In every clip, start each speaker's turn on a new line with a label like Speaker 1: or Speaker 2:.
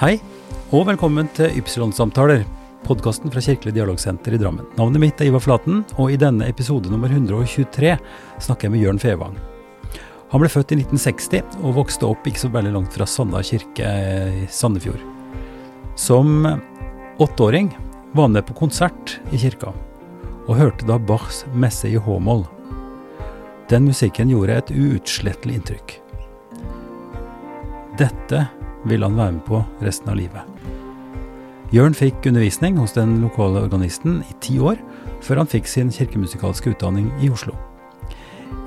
Speaker 1: Hei, og velkommen til Ypsilon-samtaler, podkasten fra Kirkelig dialogsenter i Drammen. Navnet mitt er Ivar Flaten, og i denne episode nummer 123 snakker jeg med Jørn Fevang. Han ble født i 1960 og vokste opp ikke så veldig langt fra Sanda kirke i Sandefjord. Som åtteåring var han med på konsert i kirka, og hørte da Bachs messe i H-moll. Den musikken gjorde et uutslettelig inntrykk. Dette ville han være med på resten av livet. Jørn fikk undervisning hos den lokale organisten i ti år, før han fikk sin kirkemusikalske utdanning i Oslo.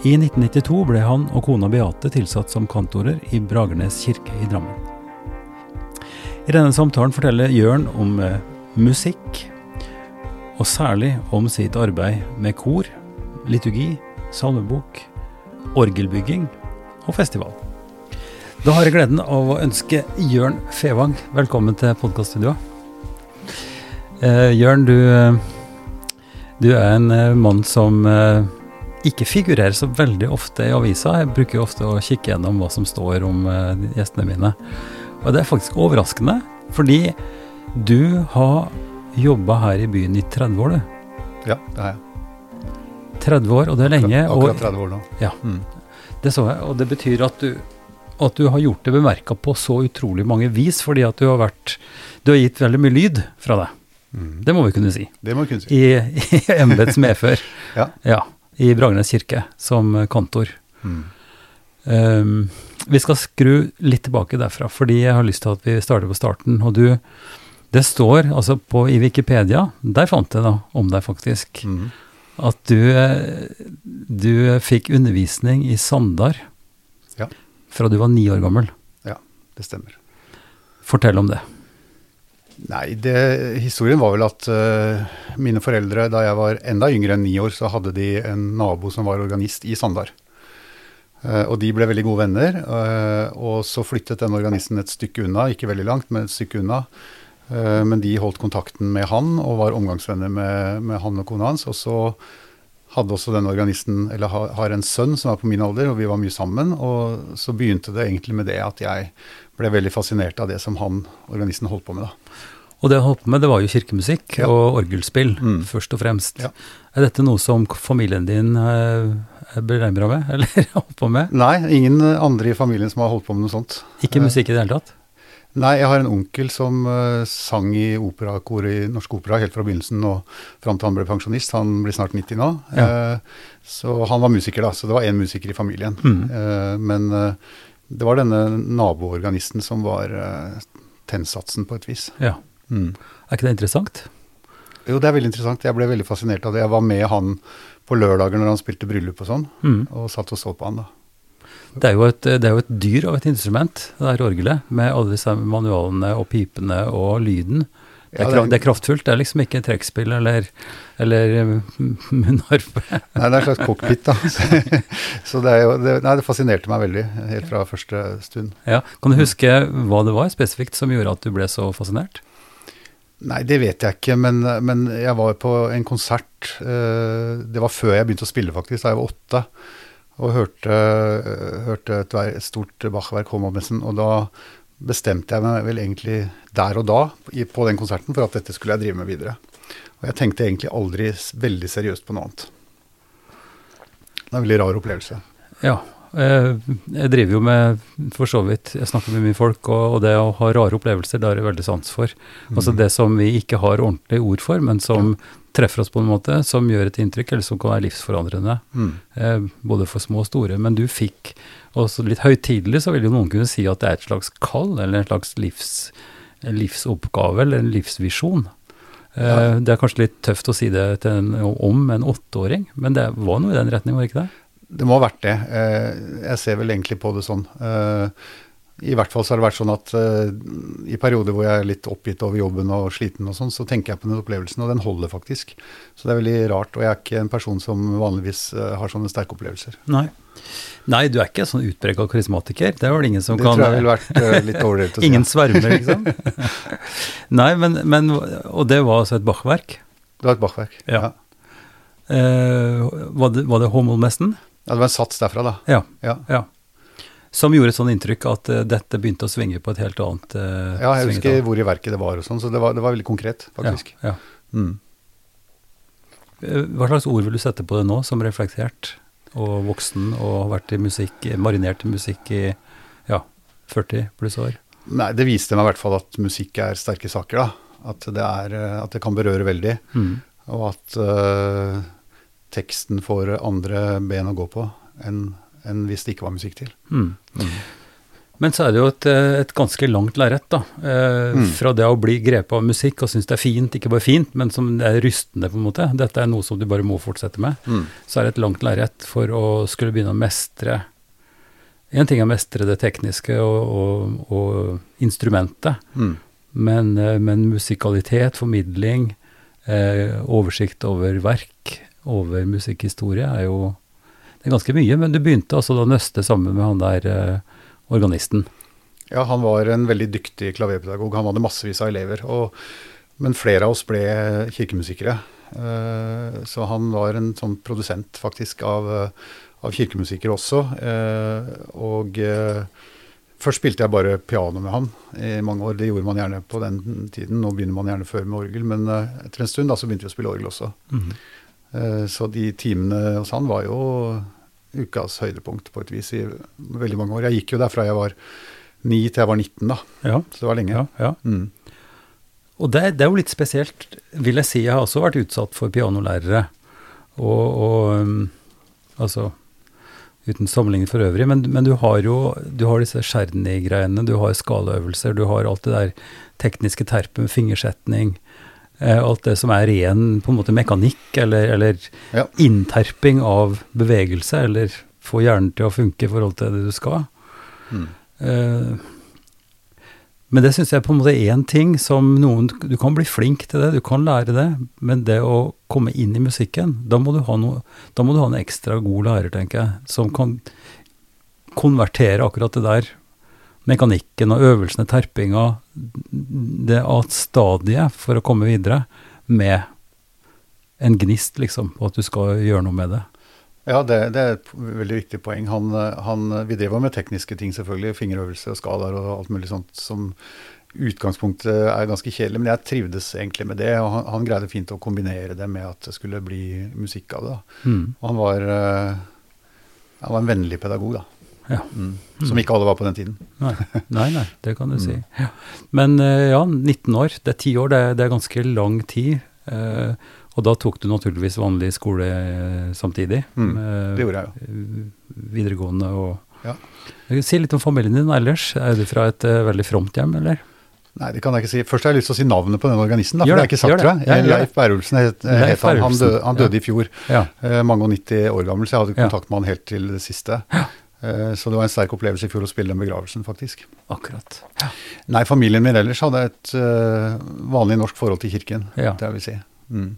Speaker 1: I 1992 ble han og kona Beate tilsatt som kantorer i Bragernes kirke i Drammen. I denne samtalen forteller Jørn om eh, musikk, og særlig om sitt arbeid med kor, liturgi, salmebok, orgelbygging og festival. Da har jeg gleden av å ønske Jørn Fevang velkommen til podkaststudioet. Eh, Jørn, du, eh, du, er en eh, mann som eh, ikke figurerer så veldig ofte i avisa. Jeg bruker jo ofte å kikke gjennom hva som står om eh, gjestene mine. Og det er faktisk overraskende, fordi du har jobba her i byen i 30 år, du.
Speaker 2: Ja, det har jeg.
Speaker 1: 30 år, og det er lenge.
Speaker 2: Akkurat
Speaker 1: akkurat
Speaker 2: 30 år nå.
Speaker 1: Ja.
Speaker 2: Mm.
Speaker 1: Det så jeg, og det betyr at du, at du har gjort det bemerka på så utrolig mange vis, fordi at du har vært Du har gitt veldig mye lyd fra deg.
Speaker 2: Mm.
Speaker 1: Det må vi kunne si.
Speaker 2: Det må vi kunne si.
Speaker 1: I, i embets medfør.
Speaker 2: Ja.
Speaker 1: ja. I Bragernes kirke, som kantor.
Speaker 2: Mm.
Speaker 1: Um, vi skal skru litt tilbake derfra, fordi jeg har lyst til at vi starter på starten. Og du Det står altså på i Wikipedia, der fant jeg da om deg faktisk,
Speaker 2: Mm.
Speaker 1: at du, eh, du fikk undervisning i Sandar. Fra du var ni år gammel.
Speaker 2: Ja, Det stemmer.
Speaker 1: Fortell om det.
Speaker 2: Nei, det, historien var vel at uh, mine foreldre, da jeg var enda yngre enn ni år, så hadde de en nabo som var organist i Sandar. Uh, og de ble veldig gode venner. Uh, og så flyttet den organisten et stykke unna, ikke veldig langt, men et stykke unna. Men de holdt kontakten med han og var omgangsvenner med, med han og kona hans. Og så hadde også den organisten, eller har, en sønn som er på min alder, og vi var mye sammen. Og så begynte det egentlig med det at jeg ble veldig fascinert av det som han, organisten, holdt på med. da.
Speaker 1: Og det han holdt på med, det var jo kirkemusikk
Speaker 2: Ja.
Speaker 1: og orgelspill,
Speaker 2: Mm.
Speaker 1: først og fremst.
Speaker 2: Ja.
Speaker 1: Er dette noe som familien din eh, er med, eller holdt på med?
Speaker 2: Nei, ingen andre i familien som har holdt på med noe sånt.
Speaker 1: Ikke
Speaker 2: Eh,
Speaker 1: musikk i det hele tatt?
Speaker 2: Nei, jeg har en onkel som uh, sang i operakoret i Norsk Opera helt fra begynnelsen og fram til han ble pensjonist. Han blir snart 90 nå.
Speaker 1: Ja.
Speaker 2: Uh, så han var musiker, da. Så det var én musiker i familien.
Speaker 1: Mm.
Speaker 2: Uh, men det var denne naboorganisten som var tennsatsen på et vis.
Speaker 1: Ja.
Speaker 2: Mm.
Speaker 1: Er ikke det interessant?
Speaker 2: Jo, det er veldig interessant. Jeg ble veldig fascinert av det. Jeg var med han på lørdager når han spilte bryllup og sånn,
Speaker 1: Mm.
Speaker 2: og satt og så på han da.
Speaker 1: Det er, jo et, det er jo et dyr av et instrument, det der orgelet, med alle disse manualene og pipene og lyden. Det er,
Speaker 2: Ja, det er-
Speaker 1: det er kraftfullt, det er liksom ikke trekkspill eller, eller munnharpe.
Speaker 2: Nei, det er en slags cockpit, da. så det, er jo, det, nei, det fascinerte meg veldig helt fra første stund.
Speaker 1: Ja. Kan du huske hva det var spesifikt som gjorde at du ble så fascinert?
Speaker 2: Nei, det vet jeg ikke, men, men jeg var på en konsert eh, Det var før jeg begynte å spille, faktisk, da jeg var åtte. Og hørte, hørte et, stort Bach-verk, Håndmessen, og da bestemte jeg meg vel egentlig der og da på den konserten for at dette skulle jeg drive med videre. Og jeg tenkte egentlig aldri veldig seriøst på noe annet. Det er en veldig rar opplevelse.
Speaker 1: Ja. Eh, Jeg driver jo med, for så vidt, jeg snakker med mye folk, og, det å ha rare opplevelser, det har jeg veldig sans for. Altså det som vi ikke har ordentlig ord for, men som treffer oss på en måte, som gjør et inntrykk, eller som kan være livsforandrende.
Speaker 2: Mm.
Speaker 1: eh, både for små og store. Men du fikk også litt høytidelig, så vil jo noen kunne si at det er et slags kall, eller en slags livs, livsoppgave, eller en livsvisjon. Eh,
Speaker 2: Ja.
Speaker 1: Det er kanskje litt tøft å si det en, om en åtteåring, men det var noe i den retning, var det ikke det?
Speaker 2: Det må ha vært det. Eh, Jeg ser vel egentlig på det sånn. Eh, I hvert fall så har det vært sånn at eh, i perioder hvor jeg er litt oppgitt over jobben og sliten og sånn, så tenker jeg på den opplevelsen, og den holder faktisk. Så det er veldig rart. Og jeg er ikke en person som vanligvis har sånne sterke opplevelser.
Speaker 1: Nei. Nei, du er ikke sånn utprega karismatiker. Det er vel ingen som
Speaker 2: Det
Speaker 1: kan
Speaker 2: tror jeg ville vært litt overdrevet å si.
Speaker 1: Ingen svermer, liksom? Nei, men, men Og det var altså et Bach-verk?
Speaker 2: Det var et Bach-verk.
Speaker 1: Ja.
Speaker 2: Ja.
Speaker 1: Uh, var det, var det Hommelmessen?
Speaker 2: Ja, det var en sats derfra, da.
Speaker 1: Ja.
Speaker 2: Ja.
Speaker 1: ja. Som gjorde et sånt inntrykk at uh, dette begynte å svinge på et helt annet uh,
Speaker 2: Ja, jeg husker hvor i verket det var og sånn, så det var, det var, veldig konkret, faktisk.
Speaker 1: Ja, ja. Mm. Hva slags ord vil du sette på det nå, som reflektert og voksen og har vært i musikk, marinert i musikk i ja, 40 pluss år?
Speaker 2: Nei, det viste meg i hvert fall at musikk er sterke saker, da. At det, er, at det kan berøre veldig. Mm. Og at uh, teksten får andre ben å gå på enn en hvis det ikke var musikk til. Mm.
Speaker 1: Mm. Men så er det jo et, et ganske langt lerret, da. Eh, mm. Fra det å bli grepet av musikk og synes det er fint, ikke bare fint, men som det er rystende, på en måte. Dette er noe som du bare må fortsette med. Mm. Så er det et langt lerret for å skulle begynne å mestre En ting er å mestre det tekniske og, og, og instrumentet, mm. men, eh, men, musikalitet, formidling, eh, oversikt over verk, over musikkhistorie, er jo det er ganske mye. Men du begynte altså da nøste sammen med han der eh, organisten.
Speaker 2: Ja, han var en veldig dyktig klaverpedagog. Han hadde massevis av elever. Og, men flere av oss ble kirkemusikere. Eh, så han var en sånn produsent, faktisk, av, av kirkemusikere også. Eh, og uh, først spilte jeg bare piano med han i mange år. Det gjorde man gjerne på den tiden. Nå begynner man gjerne før med orgel, men etter en stund da så begynte vi å spille orgel også. Mm -hmm. Eh, så de timene hos han var jo ukas høydepunkt på et vis i veldig mange år. Jeg gikk jo derfra jeg var 9 til jeg var 19, da. Ja. Så det var lenge.
Speaker 1: Ja, ja. Mm. Og det, det, er jo litt spesielt, vil jeg si. Jeg har også vært utsatt for pianolærere. Og, og um, altså Uten sammenligning for øvrig, men, men, du har jo du har disse Cherny-greiene, du har skalaøvelser, du har alt det der tekniske terpet med fingersetning. Eh, alt det som er ren på en måte mekanikk eller, eller ja. innterping av bevegelse, eller få hjernen til å funke i forhold til det du skal. Mm. Uh, men det syns jeg på en måte er én ting som noen Du kan bli flink til det, du kan lære det, men det å komme inn i musikken, da må du ha, noe, da må du ha en ekstra god lærer, tenker jeg, som kan konvertere akkurat det der mekanikken og øvelsene, terpinga, det at stadiet for å komme videre med en gnist, liksom, på at du skal gjøre noe med det.
Speaker 2: Ja, det, det er et veldig viktig poeng. Han, han, vi drev med tekniske ting, selvfølgelig. Fingerøvelser og skalaer og alt mulig sånt som utgangspunktet er ganske kjedelig, men jeg trivdes egentlig med det. Og han, han, greide fint å kombinere det med at det skulle bli musikk av det. Mm. Og han var, uh, han var en vennlig pedagog, da. Ja. Mm. Som ikke alle var på den tiden.
Speaker 1: Nei, nei, nei det kan du mm. si. Ja. Men eh, ja, 19 år, det er 10 år, det er, det er ganske lang tid. Eh, og da tok du naturligvis vanlig skole eh, samtidig.
Speaker 2: Mm, det gjorde jeg jo. Ja.
Speaker 1: videregående og ja. Si litt om familien din ellers. Er du fra et uh, veldig fromt hjem, eller?
Speaker 2: Nei, det kan jeg ikke si. Først har jeg lyst til å si navnet på den organisten. Da, for det, det er ikke sagt, tror jeg. Ja, Leif Bærulsen het, het han. Han døde, han døde ja. i fjor. Ja. Uh, mange og 90 år gammel, så jeg hadde kontakt med han helt til det siste. Eh, så det var en sterk opplevelse i fjor å spille den begravelsen, faktisk.
Speaker 1: Akkurat.
Speaker 2: Ja. Nei, familien min ellers hadde et uh, vanlig norsk forhold til kirken, ja. det vil si. Mm.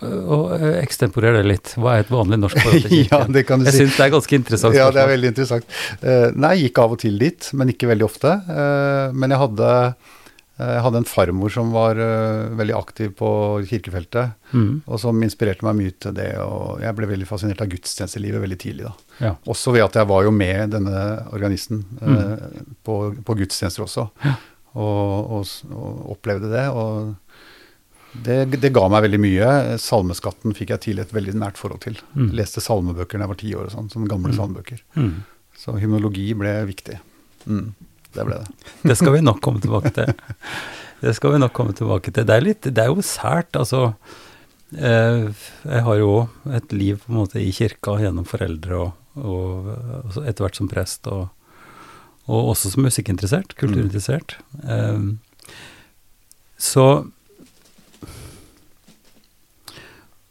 Speaker 1: Og ekstemporer det litt. Hva er et vanlig norsk forhold til kirken?
Speaker 2: ja, det kan du
Speaker 1: jeg
Speaker 2: si.
Speaker 1: syns det er ganske interessant.
Speaker 2: Ja, det er veldig interessant. Uh, nei, jeg gikk av og til dit, men ikke veldig ofte. Uh, men jeg hadde Eh, jeg hadde en farmor som var uh, veldig aktiv på kirkefeltet, mm. og som inspirerte meg mye til det. Og jeg ble veldig fascinert av gudstjenestelivet veldig tidlig. da. Ja. Også ved at jeg var jo med denne organisten uh, mm. på, på, gudstjenester også, ja. og, og, og, opplevde det. og det, det, ga meg veldig mye. Salmeskatten fikk jeg tidlig et veldig nært forhold til. Mm. Leste salmebøker da jeg var ti år, og sånn, som gamle mm. salmebøker. Mm. Så hymnologi ble viktig. Mm. Det ble det.
Speaker 1: det skal vi nok komme tilbake til. Det skal vi nok komme tilbake til. Det er, litt, det er jo sært, altså. Eh, jeg har jo et liv på en måte i kirka gjennom foreldre og, og, etter hvert som prest, og, og, også som musikkinteressert, kulturinteressert. Mm. så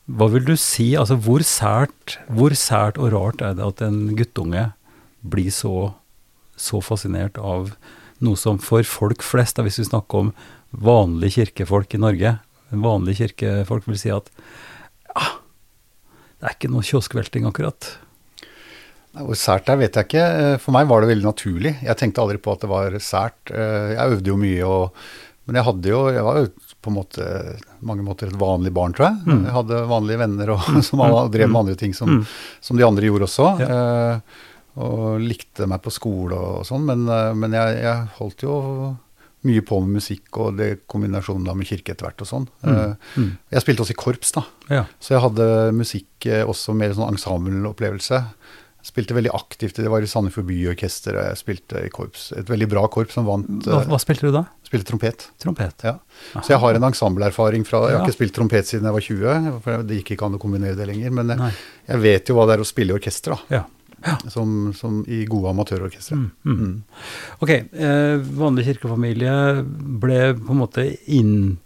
Speaker 1: hva vil du si, altså hvor sært, hvor sært og rart er det at en guttunge blir så så fascinert av noe som for folk flest, da, hvis vi snakker om vanlige kirkefolk i Norge Vanlige kirkefolk vil si at ja, det er ikke noe kioskvelting, akkurat.
Speaker 2: Hvor sært det er, vet jeg ikke. For meg var det veldig naturlig. Jeg tenkte aldri på at det var sært. Jeg øvde jo mye, og, men jeg hadde jo Jeg var jo på måte, mange måter et vanlig barn, tror jeg. Mm. Jeg hadde vanlige venner og, som drev med andre ting som, mm. som de andre gjorde også. Ja. Og likte meg på skole og sånn, men, eh, men jeg, jeg, holdt jo mye på med musikk og det kombinasjonen da med kirke etter hvert og sånn.
Speaker 1: Mm. Mm.
Speaker 2: Jeg spilte også i korps, da.
Speaker 1: Ja.
Speaker 2: Så jeg hadde musikk også mer sånn ensembleopplevelse. Spilte veldig aktivt. Det var i Sandefjord Byorkester. Jeg spilte i korps. Et veldig bra korps som vant.
Speaker 1: Hva, hva spilte du da?
Speaker 2: Spilte trompet.
Speaker 1: Trompet.
Speaker 2: Ja. Så jeg har en ensembleerfaring fra Jeg har
Speaker 1: Ja.
Speaker 2: ikke spilt trompet siden jeg var 20, for det gikk ikke an å kombinere det lenger. Men jeg, jeg vet jo hva det er å spille i orkester, da.
Speaker 1: Ja.
Speaker 2: Som, som i gode amatørorkestre.
Speaker 1: Mm, mm. Ok, eh, vanlig kirkefamilie ble på en måte inn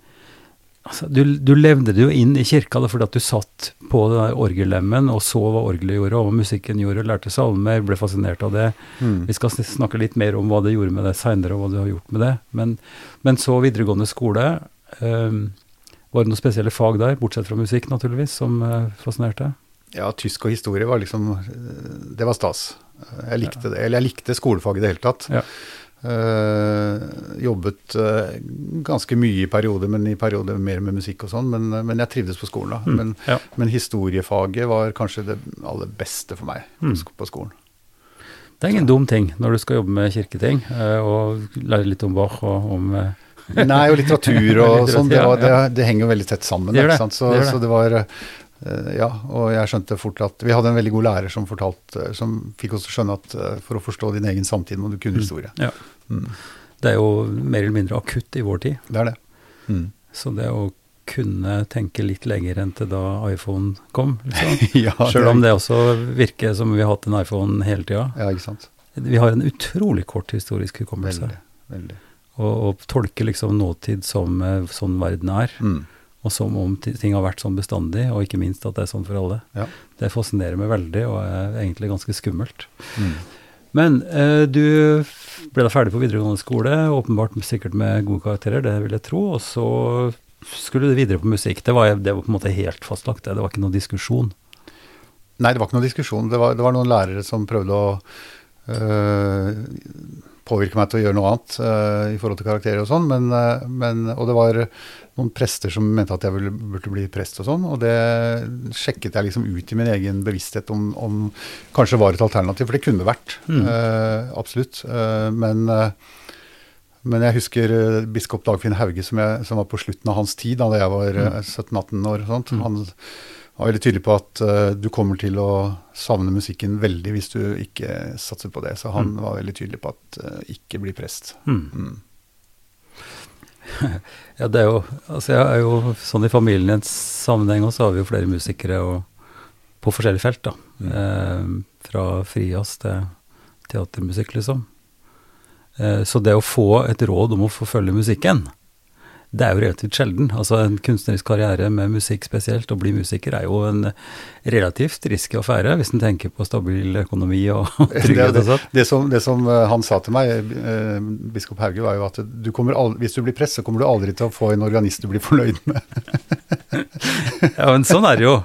Speaker 1: altså, du, du levde det jo inn i kirka da, fordi at du satt på den der orgellemmen og så hva orgelet gjorde, og hva musikken gjorde, lærte salmer, ble fascinert av det.
Speaker 2: Mm.
Speaker 1: Vi skal snakke litt mer om hva det gjorde med deg seinere, og hva du har gjort med det. Men, men så videregående skole. Eh, var det noen spesielle fag der, bortsett fra musikk naturligvis, som eh, fascinerte?
Speaker 2: Ja, tysk og historie var liksom Det var stas. Jeg likte det. Eller jeg likte skolefaget i det hele tatt.
Speaker 1: Ja.
Speaker 2: Uh, jobbet uh, ganske mye i perioder, men i perioder mer med musikk og sånn. Men, men jeg trivdes på skolen, da.
Speaker 1: Mm,
Speaker 2: Men,
Speaker 1: ja.
Speaker 2: men historiefaget var kanskje det aller beste for meg på
Speaker 1: Mm.
Speaker 2: på skolen.
Speaker 1: Det er ingen dum ting når du skal jobbe med kirketing, uh, og lære litt om Bach og om eh,
Speaker 2: Nei, og litteratur og sånn, det, det, det henger jo veldig tett sammen.
Speaker 1: Det det?
Speaker 2: Så,
Speaker 1: det
Speaker 2: så det var eh, Ja, og jeg skjønte fort at Vi hadde en veldig god lærer som fortalte, som fikk oss til å skjønne at eh, for å forstå din egen samtid må du kunne historie.
Speaker 1: Ja.
Speaker 2: Mm.
Speaker 1: Det er jo mer eller mindre akutt i vår tid.
Speaker 2: Det er det. Mm.
Speaker 1: Så det å kunne tenke litt lenger enn til da iPhone kom, liksom.
Speaker 2: ja,
Speaker 1: Sjøl om det også virker som vi har hatt en iPhone hele tida.
Speaker 2: Ja, ikke sant.
Speaker 1: Vi har en utrolig kort historisk hukommelse.
Speaker 2: Veldig. veldig.
Speaker 1: Og, og tolke liksom nåtid som eh, sånn verden er,
Speaker 2: Mm.
Speaker 1: Og som om ting har vært sånn bestandig, og ikke minst at det er sånn for alle.
Speaker 2: Ja.
Speaker 1: Det fascinerer meg veldig, og er egentlig ganske skummelt.
Speaker 2: Mm.
Speaker 1: Men eh, du ble da ferdig på videregående skole, åpenbart sikkert med gode karakterer, det vil jeg tro, og så skulle du videre på musikk. Det var, det var på en måte helt fastlagt, det, var ikke noen diskusjon.
Speaker 2: Nei, det var ikke noen diskusjon. Det var, det var noen lærere som prøvde å øh, påvirke meg til å gjøre noe annet uh, i forhold til karakterer og sånn, men, uh, men, og det var noen prester som mente at jeg ville, burde bli prest og sånn, og det sjekket jeg liksom ut i min egen bevissthet om, om kanskje var et alternativ, for det kunne det vært.
Speaker 1: Mm.
Speaker 2: Uh, absolutt. Men men jeg husker biskop Dagfinn Hauge, som, jeg, som var på slutten av hans tid, da jeg var øh, 17-18 år. og Sånt.
Speaker 1: Mm.
Speaker 2: Han var veldig tydelig på at uh, du kommer til å savne musikken veldig hvis du ikke satser på det. Så han
Speaker 1: Mm.
Speaker 2: var veldig tydelig på at uh, ikke bli prest.
Speaker 1: Mm.
Speaker 2: Mm.
Speaker 1: Ja, det er jo Altså, jeg er jo sånn i familiens sammenheng også, har vi jo flere musikere og, på forskjellige felt, da.
Speaker 2: Mm.
Speaker 1: Eh, fra frijazz til teatermusikk, liksom. Eh, så det å få et råd om å forfølge musikken, det er jo relativt sjelden. Altså en kunstnerisk karriere med musikk spesielt, å bli musiker, er jo en relativt risky affære, hvis en tenker på stabil økonomi og trygghet og sånn.
Speaker 2: Det som, det som øh, han sa til meg, eh, biskop Hauge, var jo at du aldri, hvis du blir prest, så kommer du aldri til å få en organist du blir fornøyd med.
Speaker 1: Ja, men sånn er det jo.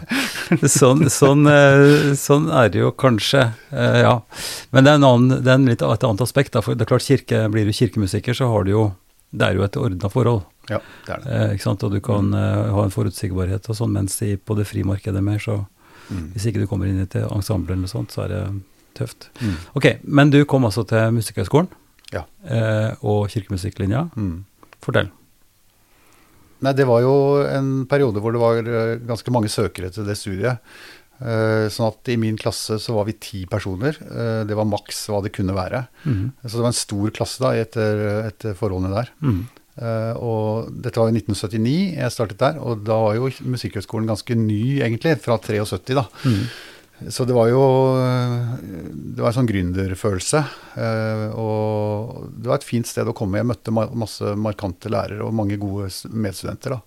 Speaker 1: Sånn, sånn, eh, sånn er det jo kanskje, eh, ja. Men det er, en annen, det er litt, et annet aspekt. Da, for det er klart, kirke, blir du kirkemusiker, så har du jo Det er jo et ordna forhold.
Speaker 2: Ja, det er det.
Speaker 1: Eh, ikke sant? Og du kan eh, ha en forutsigbarhet og sånn, mens i, på det frimarkedet mer, så
Speaker 2: Mm.
Speaker 1: hvis ikke du kommer inn i et ensemble eller noe sånt, så er det tøft.
Speaker 2: Mm.
Speaker 1: Ok, men du kom altså til Musikkhøgskolen
Speaker 2: Ja.
Speaker 1: eh, og kirkemusikklinja.
Speaker 2: Mm.
Speaker 1: Fortell.
Speaker 2: Nei, det var jo en periode hvor det var eh, ganske mange søkere til det studiet. Eh, Sånn at i min klasse så var vi ti personer. Eh, Det var maks hva det kunne være.
Speaker 1: Mm.
Speaker 2: Så det var en stor klasse da etter, etter forholdene der. Mm. Og dette var i 1979 jeg startet der, og da var jo Musikkhøgskolen ganske ny egentlig, fra 73 da.
Speaker 1: Mm.
Speaker 2: Så det var jo Det var en sånn gründerfølelse. Og det var et fint sted å komme. Jeg møtte ma- masse markante lærere og mange gode medstudenter. da.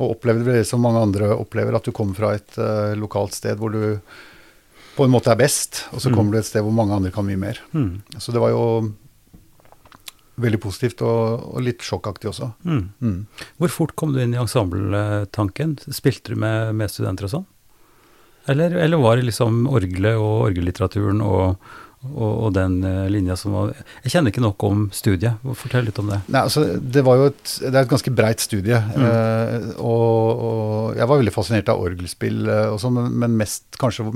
Speaker 2: Og opplevde det som mange andre opplever, at du kommer fra et uh, lokalt sted hvor du på en måte er best, og så
Speaker 1: Mm.
Speaker 2: kommer du et sted hvor mange andre kan mye mer.
Speaker 1: Mm.
Speaker 2: Så det var jo veldig positivt, og, og litt sjokkaktig også.
Speaker 1: Mhm.
Speaker 2: Mm.
Speaker 1: Hvor fort kom du inn i ensembletanken? Spilte du med studenter og sånn? Eller, eller var det liksom orgelet og orgellitteraturen og og, og den uh, linja som var Jeg kjenner ikke nok om studiet. Fortell litt om det.
Speaker 2: Nei, altså, Det var jo et, det er et ganske breit studie. Mm. Eh, og, og, jeg var veldig fascinert av orgelspill, uh, og sånn, men, men, mest kanskje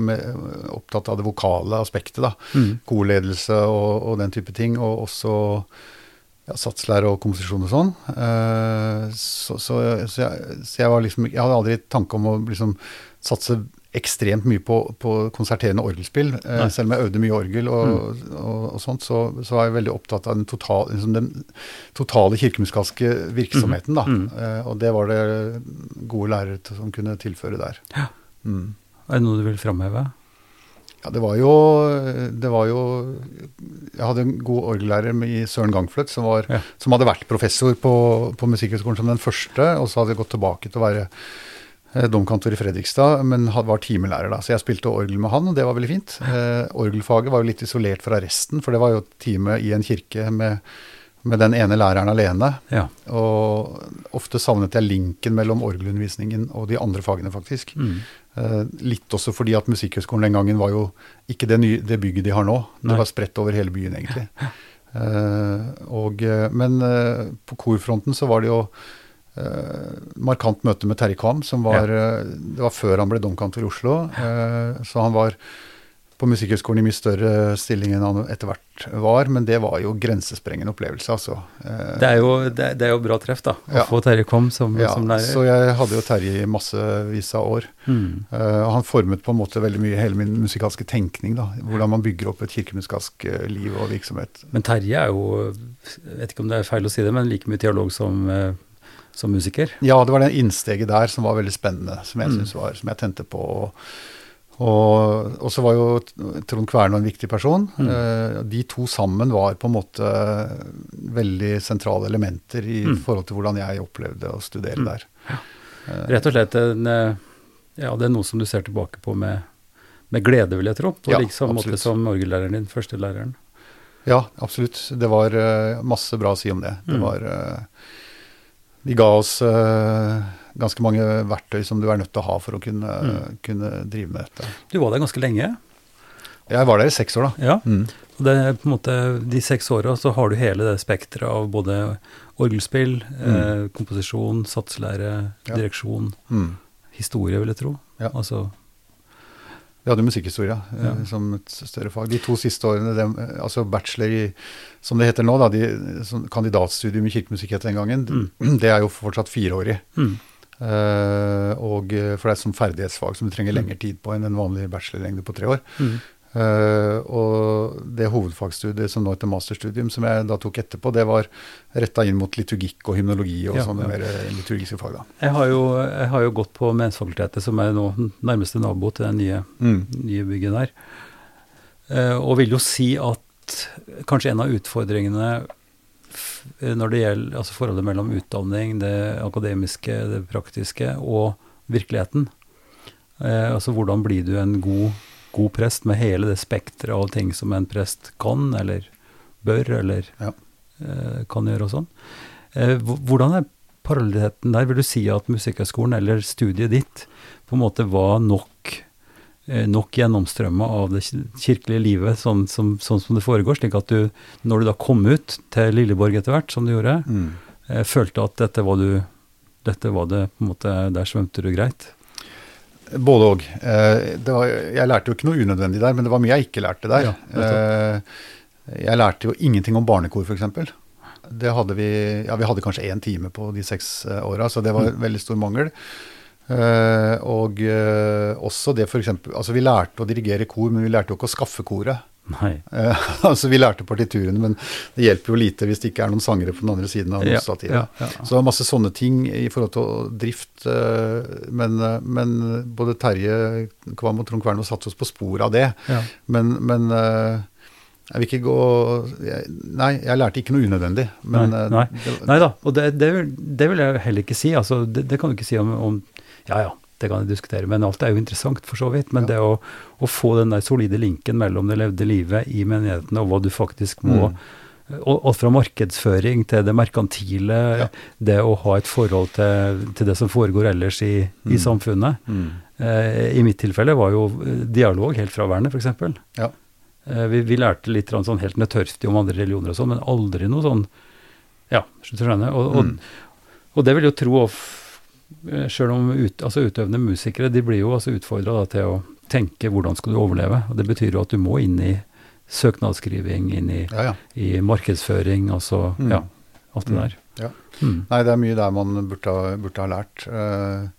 Speaker 2: opptatt av det vokale aspektet. da, mm. Korledelse og, og, den type ting. Og også ja, satslære og komposisjon og sånn. Så, så, så, jeg, så, jeg, var liksom Jeg hadde aldri tanke om å liksom satse ekstremt mye på, på konserterende orgelspill. Eh, selv om jeg øvde mye orgel og, mm. og, og sånt, så, så, var jeg veldig opptatt av den, total, liksom den totale kirkemusikalske virksomheten. Da. Mm. Eh, og det var det gode lærere som kunne tilføre der. Ja.
Speaker 1: Mm. Er det noe du vil framheve?
Speaker 2: Ja, det var jo Det var jo Jeg hadde en god orgellærer i Søren Gangfløt, som, ja. som hadde vært professor på, på Musikkhøgskolen som den første, og så hadde jeg gått tilbake til å være domkantor i Fredrikstad, men var timelærer da. Så jeg spilte orgel med han, og det var veldig fint. Eh, orgelfaget var jo litt isolert fra resten, for det var jo time i en kirke med, med den ene læreren alene. Ja. Og ofte savnet jeg linken mellom orgelundervisningen og de andre fagene, faktisk. Mm. Eh, litt også fordi at Musikkhøgskolen den gangen var jo ikke det, nye, det bygget de har nå. Det Nei. var spredt over hele byen, egentlig. Eh, og, eh, men eh, på korfronten så var det jo markant møte med Terje Kvam, som var, uh, det var før han ble domkantor i Oslo. Uh, så han var på Musikkhøgskolen i mye større stilling enn han etter hvert var, men det var jo grensesprengende opplevelse, altså.
Speaker 1: Det er, jo, det, det, er jo bra treff, da, å ja. få Terje Kvam som, ja, som, lærer.
Speaker 2: Så jeg hadde jo Terje i massevis av år. Mm. han formet på en måte veldig mye hele min musikalske tenkning, da. Hvordan man bygger opp et kirkemusikalsk liv og virksomhet.
Speaker 1: Men Terje er jo, jeg vet ikke om det er feil å si det, men like mye teolog som som musiker?
Speaker 2: Ja, det var det innsteget der som var veldig spennende, som jeg, mm. var, som jeg tente på. Og, og, så var jo Trond Kverno en viktig person. Mm. Uh, de to sammen var på en måte veldig sentrale elementer i mm. forhold til hvordan jeg opplevde å studere mm. der. Ja.
Speaker 1: Uh, Rett og slett en, eh, ja, det er noe som du ser tilbake på med, med glede, vil jeg tro. På ja, liksom måte som orgellæreren din, førstelæreren.
Speaker 2: Ja, absolutt. Det var masse bra å si om det. Det mm. var de ga oss uh, ganske mange verktøy som du er nødt til å ha for å kunne, mm. kunne, drive med dette.
Speaker 1: Du var der ganske lenge?
Speaker 2: Jeg var der i seks år, da.
Speaker 1: Ja, mm. og det, på en måte, De seks åra så har du hele det spekteret av både orgelspill, mm. eh, komposisjon, satslære, ja. direksjon, mm. historie, vil jeg tro. Ja. Altså
Speaker 2: vi hadde musikkhistorie ja. Eh, som et større fag. De to siste årene, de, altså bachelor i, som det heter nå, da, de, kandidatstudium i kirkemusikk het den gangen, mm. det er jo fortsatt fireårig. Mm. Uh, og, for det er et sånt ferdighetsfag som du trenger mm. lengre tid på enn en vanlig bachelorlengde på tre år. Mm. Uh, og det hovedfagsstudiet som nå heter masterstudium, som jeg da tok etterpå, det var retta inn mot liturgikk og hymnologi og ja, sånne ja. mer liturgiske fag. da.
Speaker 1: Jeg har jo, jeg har jo gått på Mensfakultetet, som er nå nærmeste nabo til det nye, mm. nye bygget der. Uh, og vil jo si at kanskje en av utfordringene når det gjelder altså forholdet mellom utdanning, det akademiske, det praktiske, og virkeligheten. Uh, altså hvordan blir du en god god prest med hele det spekteret av ting som en prest kan, eller bør, eller ja. eh, kan gjøre og sånn. Eh, hvordan er parallelliteten der? Vil du si at Musikkhøgskolen eller studiet ditt på en måte var nok, eh, nok gjennomstrømma av det kirkelige livet sånn som, sånn som, det foregår, slik at du, når du da kom ut til Lilleborg etter hvert, som du gjorde, mm. Eh, følte at dette var du dette var det på en måte Der svømte du greit?
Speaker 2: Både òg. Eh, jeg lærte jo ikke noe unødvendig der, men det var mye jeg ikke lærte der. Ja, eh, jeg lærte jo ingenting om barnekor, f.eks. Det hadde vi Ja, vi hadde kanskje én time på de seks eh, åra, så det var en mm. veldig stor mangel. og også det f.eks. Altså, vi lærte å dirigere kor, men vi lærte jo ikke å skaffe koret. Nei. Uh, altså Vi lærte partiturene, men det hjelper jo lite hvis det ikke er noen sangere på den andre siden av ja, ja, ja, Så det var masse sånne ting i forhold til drift. Eh, men, uh, men, både Terje Kvam og Trond Kvernmo satte oss på sporet av det. Men, men jeg vil ikke gå jeg, Nei, jeg lærte ikke noe unødvendig. Men,
Speaker 1: nei, nei. nei da, og det, det, det, vil jeg heller ikke si. Altså, det, det kan du ikke si om, om Ja ja, det kan jeg diskutere, men alt er jo interessant for så vidt. Men ja. det å, å, få den der solide linken mellom det levde livet i menighetene og hva du faktisk må mm. og, fra markedsføring til det merkantile, ja. det å ha et forhold til, til, det som foregår ellers i, mm. i samfunnet. Mm. Eh, I mitt tilfelle var jo dialog helt fraværende, f.eks. Ja. Eh, vi, vi lærte litt sånn helt nødtørstig om andre religioner og sånn, men aldri noe sånn Ja, slutt å skjønne. Og, og,
Speaker 2: Mm.
Speaker 1: og det vil jo tro Sjøl om ut, altså utøvende musikere de blir jo altså utfordra til å tenke hvordan skal du overleve. og Det betyr jo at du må inn i søknadsskriving, inn i,
Speaker 2: Ja, ja.
Speaker 1: i markedsføring, altså
Speaker 2: Mm.
Speaker 1: ja, alt det
Speaker 2: Mm.
Speaker 1: der.
Speaker 2: Ja.
Speaker 1: Mm.
Speaker 2: Nei, det er mye der man burde ha, burde ha lært. Eh,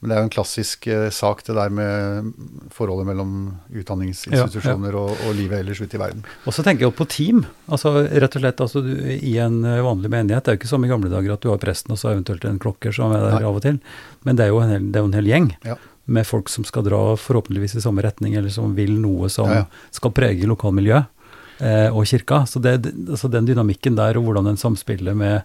Speaker 2: Men det er jo en klassisk eh, sak, det der med forholdet mellom utdanningsinstitusjoner Og, og livet ellers ute i verden.
Speaker 1: Og så tenker jeg jo på team. altså Rett og slett altså du, I en eh, vanlig menighet, det er jo ikke som i gamle dager at du har presten og så eventuelt en klokker som er der
Speaker 2: Nei.
Speaker 1: av og til, men det er jo en hel, jo en hel gjeng.
Speaker 2: Ja.
Speaker 1: Med folk som skal dra forhåpentligvis i samme retning, eller som vil noe som
Speaker 2: Ja, ja.
Speaker 1: skal prege lokalmiljøet eh, og kirka. Så det, altså den dynamikken der, og hvordan den samspiller med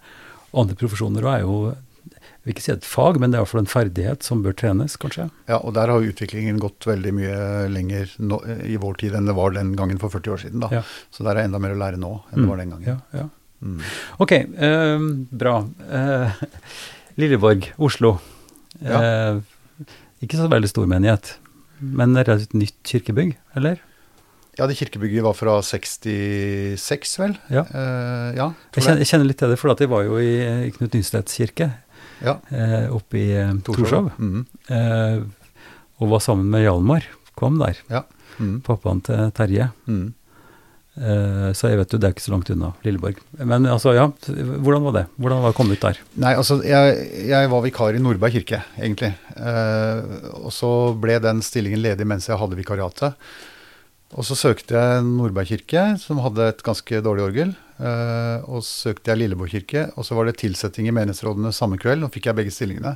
Speaker 1: andre profesjoner, er jo jeg vil ikke si et fag, men det er i hvert fall en ferdighet som bør trenes, kanskje.
Speaker 2: Ja, og der har utviklingen gått veldig mye lenger nå, i vår tid enn det var den gangen for 40 år siden. da.
Speaker 1: Ja.
Speaker 2: Så der er enda mer å lære nå enn det var den gangen.
Speaker 1: Ja, ja.
Speaker 2: Mm.
Speaker 1: Ok, eh, bra. Eh, Lilleborg, Oslo. Eh, ikke så veldig stor menighet, men det er et nytt kirkebygg, eller?
Speaker 2: Ja, det kirkebygget var fra 66, vel?
Speaker 1: Ja.
Speaker 2: Eh, ja,
Speaker 1: Jeg kjenner, jeg kjenner litt til det, for at jeg var jo i Knut Nystedts kirke
Speaker 2: Ja,
Speaker 1: eh, oppe i eh, Torshov.
Speaker 2: Mm.
Speaker 1: Eh, og var sammen med Hjalmar Kvam der,
Speaker 2: Mhm.
Speaker 1: pappaen til Terje.
Speaker 2: Mm.
Speaker 1: Eh, så jeg vet jo, det er ikke så langt unna Lilleborg. Men altså, ja, hvordan var det? Hvordan var det å komme ut der?
Speaker 2: Nei, altså, jeg, jeg var vikar i Nordberg kirke, egentlig. Eh, og så ble den stillingen ledig mens jeg hadde vikariatet. Og så søkte jeg Nordberg kirke, som hadde et ganske dårlig orgel. Eh, og søkte jeg Lilleborg kirke, og så var det tilsetting i menighetsrådene samme kveld. Nå fikk jeg begge stillingene.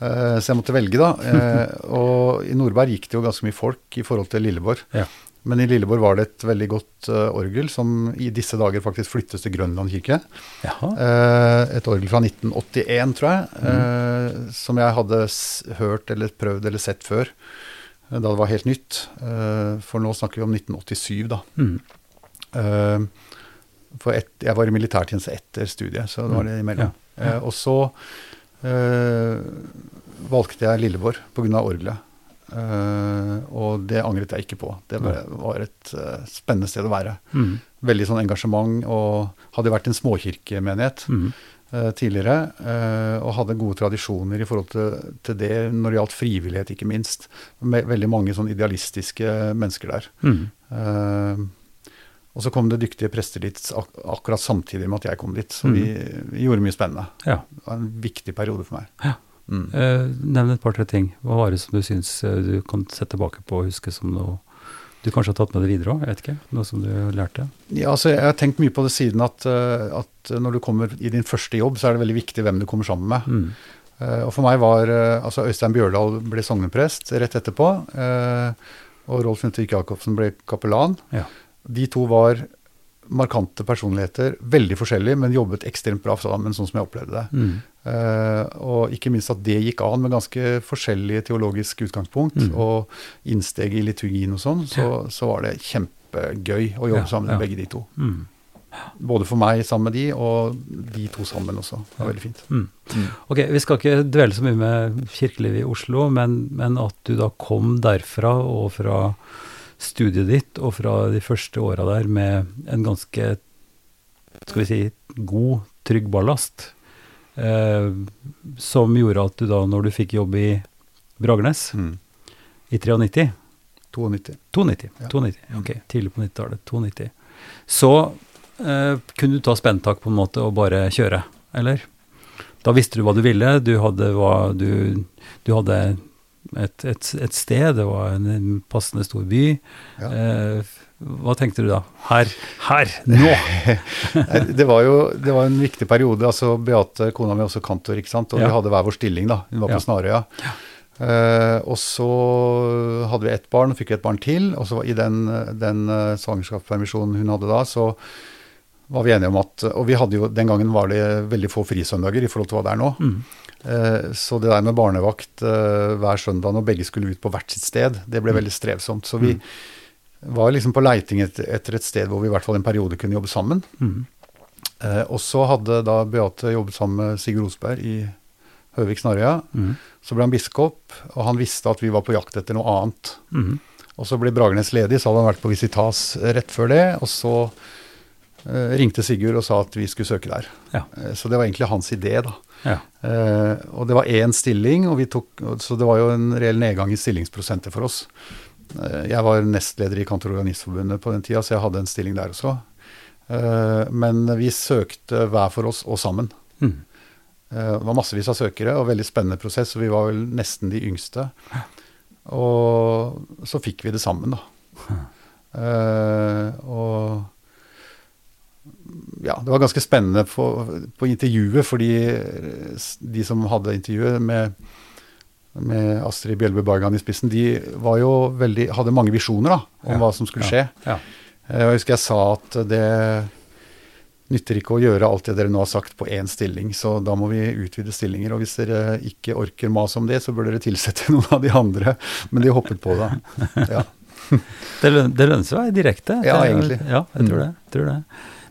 Speaker 2: Eh, så jeg måtte velge, da. Eh, og i Nordberg gikk det jo ganske mye folk i forhold til Lilleborg.
Speaker 1: Ja.
Speaker 2: Men i Lilleborg var det et veldig godt orgel, som i disse dager faktisk flyttes til Grønland kirke.
Speaker 1: Jaha.
Speaker 2: Et orgel fra 1981, tror jeg, mm. som jeg hadde hørt eller prøvd eller sett før, da det var helt nytt. For nå snakker vi om 1987, da.
Speaker 1: Mm.
Speaker 2: For et, jeg var i militærtjeneste etter studiet, så det var det imellom.
Speaker 1: Ja, ja.
Speaker 2: Eh, og så eh, valgte jeg Lilleborg pga. orgelet. Eh, og det angret jeg ikke på. Det var, var et uh, spennende sted å være.
Speaker 1: Mm.
Speaker 2: Veldig sånn engasjement, og hadde vært en småkirkemenighet
Speaker 1: Mm.
Speaker 2: eh, tidligere. og hadde gode tradisjoner i forhold til, til det når det gjaldt frivillighet, ikke minst. Med veldig mange sånn idealistiske mennesker der.
Speaker 1: Mm.
Speaker 2: Og så kom det dyktige prester dit ak akkurat samtidig med at jeg kom dit. Så
Speaker 1: Mm.
Speaker 2: vi, vi gjorde mye spennende.
Speaker 1: Ja.
Speaker 2: Det var en viktig periode for meg.
Speaker 1: Ja.
Speaker 2: Mm.
Speaker 1: Eh, nevn et par-tre ting. Hva var det som du syns eh, du kan se tilbake på og huske som noe du kanskje har tatt med deg videre òg? Jeg vet ikke. Noe som du lærte?
Speaker 2: Ja, altså, jeg har tenkt mye på det siden at, eh, at når du kommer i din første jobb, så er det veldig viktig hvem du kommer sammen med.
Speaker 1: Mm.
Speaker 2: Eh, og for meg var altså Øystein Bjørdal ble sogneprest rett etterpå. eh, og Rolf Nuttvik Jacobsen ble kapellan.
Speaker 1: Ja.
Speaker 2: De to var markante personligheter, veldig forskjellige, men jobbet ekstremt bra sammen, sånn som jeg opplevde det.
Speaker 1: Mm.
Speaker 2: Uh, og ikke minst at det gikk an med ganske forskjellige teologiske utgangspunkt,
Speaker 1: Mm.
Speaker 2: og innsteg i liturgien og sånn, så, så var det kjempegøy å jobbe
Speaker 1: Ja,
Speaker 2: sammen med
Speaker 1: ja.
Speaker 2: begge de to.
Speaker 1: Mm.
Speaker 2: Både for meg sammen med de, og de to sammen også. Det var veldig fint.
Speaker 1: Mm.
Speaker 2: Mm.
Speaker 1: Ok, Vi skal ikke dvele så mye med kirkelivet i Oslo, men, men at du da kom derfra og fra studiet ditt og fra de første åra der med en ganske skal vi si, god, trygg ballast, eh, som gjorde at du da, når du fikk jobb i Bragernes
Speaker 2: Mm.
Speaker 1: i 93
Speaker 2: 92.
Speaker 1: 92,
Speaker 2: Ja.
Speaker 1: 92 ok, tidlig på 90-tallet, 92, så eh, kunne du ta spenntak på en måte og bare kjøre, eller? Da visste du hva du ville, du hadde, hva, du, du hadde et, et, et sted, det var en, en passende stor by.
Speaker 2: Ja.
Speaker 1: Eh, hva tenkte du da? Her, her, nå!
Speaker 2: Det var jo det var en viktig periode. altså Beate, kona mi, også kantor, ikke sant? og
Speaker 1: Ja.
Speaker 2: vi hadde hver vår stilling. da, Hun var på
Speaker 1: Ja.
Speaker 2: Snarøya. Eh, og så hadde vi ett barn, og fikk et barn til. Og så i den, den uh, svangerskapspermisjonen hun hadde da, så var vi enige om at Og vi hadde jo, den gangen var det veldig få frisøndager i forhold til hva det er nå.
Speaker 1: Mm.
Speaker 2: Eh, Så det der med barnevakt eh, hver søndag når begge skulle ut på hvert sitt sted, det ble veldig strevsomt. Så vi var liksom på leiting etter, et sted hvor vi i hvert fall en periode kunne jobbe sammen.
Speaker 1: Mm.
Speaker 2: Eh, og så hadde da Beate jobbet sammen med Sigurd Osberg i Høvik Snarøya.
Speaker 1: Mm.
Speaker 2: Så ble han biskop, og han visste at vi var på jakt etter noe annet.
Speaker 1: Mm.
Speaker 2: Og så ble Bragernes ledig, så hadde han vært på Visitas rett før det. Og så ringte Sigurd og sa at vi skulle søke der.
Speaker 1: Ja.
Speaker 2: Så det var egentlig hans idé, da.
Speaker 1: Ja.
Speaker 2: Eh, og det var én stilling, og vi tok, så det var jo en reell nedgang i stillingsprosenter for oss. Eh, jeg var nestleder i Kantororganistforbundet på den tida, så jeg hadde en stilling der også. Eh, men vi søkte hver for oss og sammen.
Speaker 1: Mm.
Speaker 2: Eh, Det var massevis av søkere og veldig spennende prosess, og vi var vel nesten de yngste. Og så fikk vi det sammen, da. Eh, og ja, det var ganske spennende på, på intervjuet, fordi de som hadde intervjuet med, med Astrid Bjelbe Bargan i spissen, de veldig, hadde mange visjoner da, om
Speaker 1: Ja,
Speaker 2: hva som skulle skje.
Speaker 1: Ja.
Speaker 2: Eh, Jeg husker jeg sa at det nytter ikke å gjøre alt det dere nå har sagt på én stilling, så da må vi utvide stillinger. Og hvis dere ikke orker mas om det, så bør dere tilsette noen av de andre. Men de hoppet på det. Ja.
Speaker 1: Det, løn, det lønner seg å være direkte.
Speaker 2: Ja, egentlig.
Speaker 1: Ja, jeg tror det. Jeg Tror det.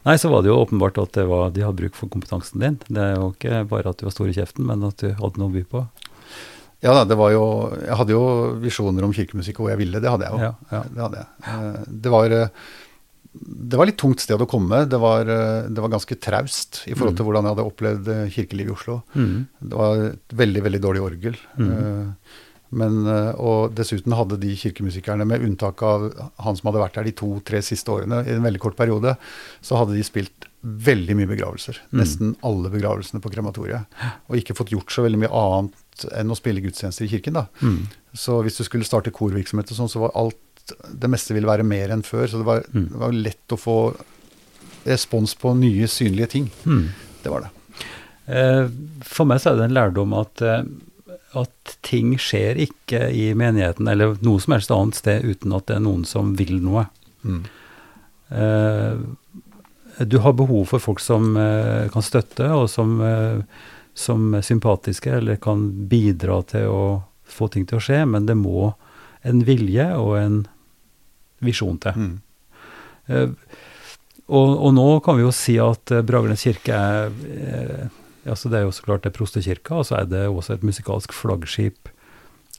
Speaker 1: Nei, så var det jo åpenbart at det var, de hadde bruk for kompetansen din. Det er jo ikke bare at du var stor i kjeften, men at du hadde noe å by på.
Speaker 2: ja da, det var jo Jeg hadde jo visjoner om kirkemusikk og hvor jeg ville, det hadde jeg jo.
Speaker 1: Ja, ja.
Speaker 2: Det hadde jeg. Eh, Det var eh, det var litt tungt sted å komme. Det var, eh, det var ganske traust i forhold til hvordan jeg hadde opplevd kirkelivet kirkeliv i Oslo.
Speaker 1: Mm.
Speaker 2: Det var et veldig, veldig dårlig orgel.
Speaker 1: Mm.
Speaker 2: Eh, Men, eh, og dessuten hadde de kirkemusikerne, med unntak av han som hadde vært der de to-tre siste årene, i en veldig kort periode, så hadde de spilt veldig mye begravelser.
Speaker 1: Mm.
Speaker 2: Nesten alle begravelsene på krematoriet. Og ikke fått gjort så veldig mye annet enn å spille gudstjenester i kirken. da.
Speaker 1: Mm.
Speaker 2: Så hvis du skulle starte korvirksomhet og sånn, så var alt Det meste ville være mer enn før. Så det var,
Speaker 1: Mm.
Speaker 2: det var lett å få respons på nye, synlige ting.
Speaker 1: Mm.
Speaker 2: Det var det.
Speaker 1: Eh, For meg så er det en lærdom at, eh, at ting skjer ikke i menigheten eller noe som helst annet sted uten at det er noen som vil noe.
Speaker 2: Mm.
Speaker 1: Eh, Du har behov for folk som eh, kan støtte, og som, eh, som er sympatiske eller kan bidra til å få ting til å skje, men det må en vilje og en visjon til.
Speaker 2: Mm.
Speaker 1: Og, og nå kan vi jo si at Bragernes kirke er eh, så Det er jo så klart det er prostekirka, og så er det også et musikalsk flaggskip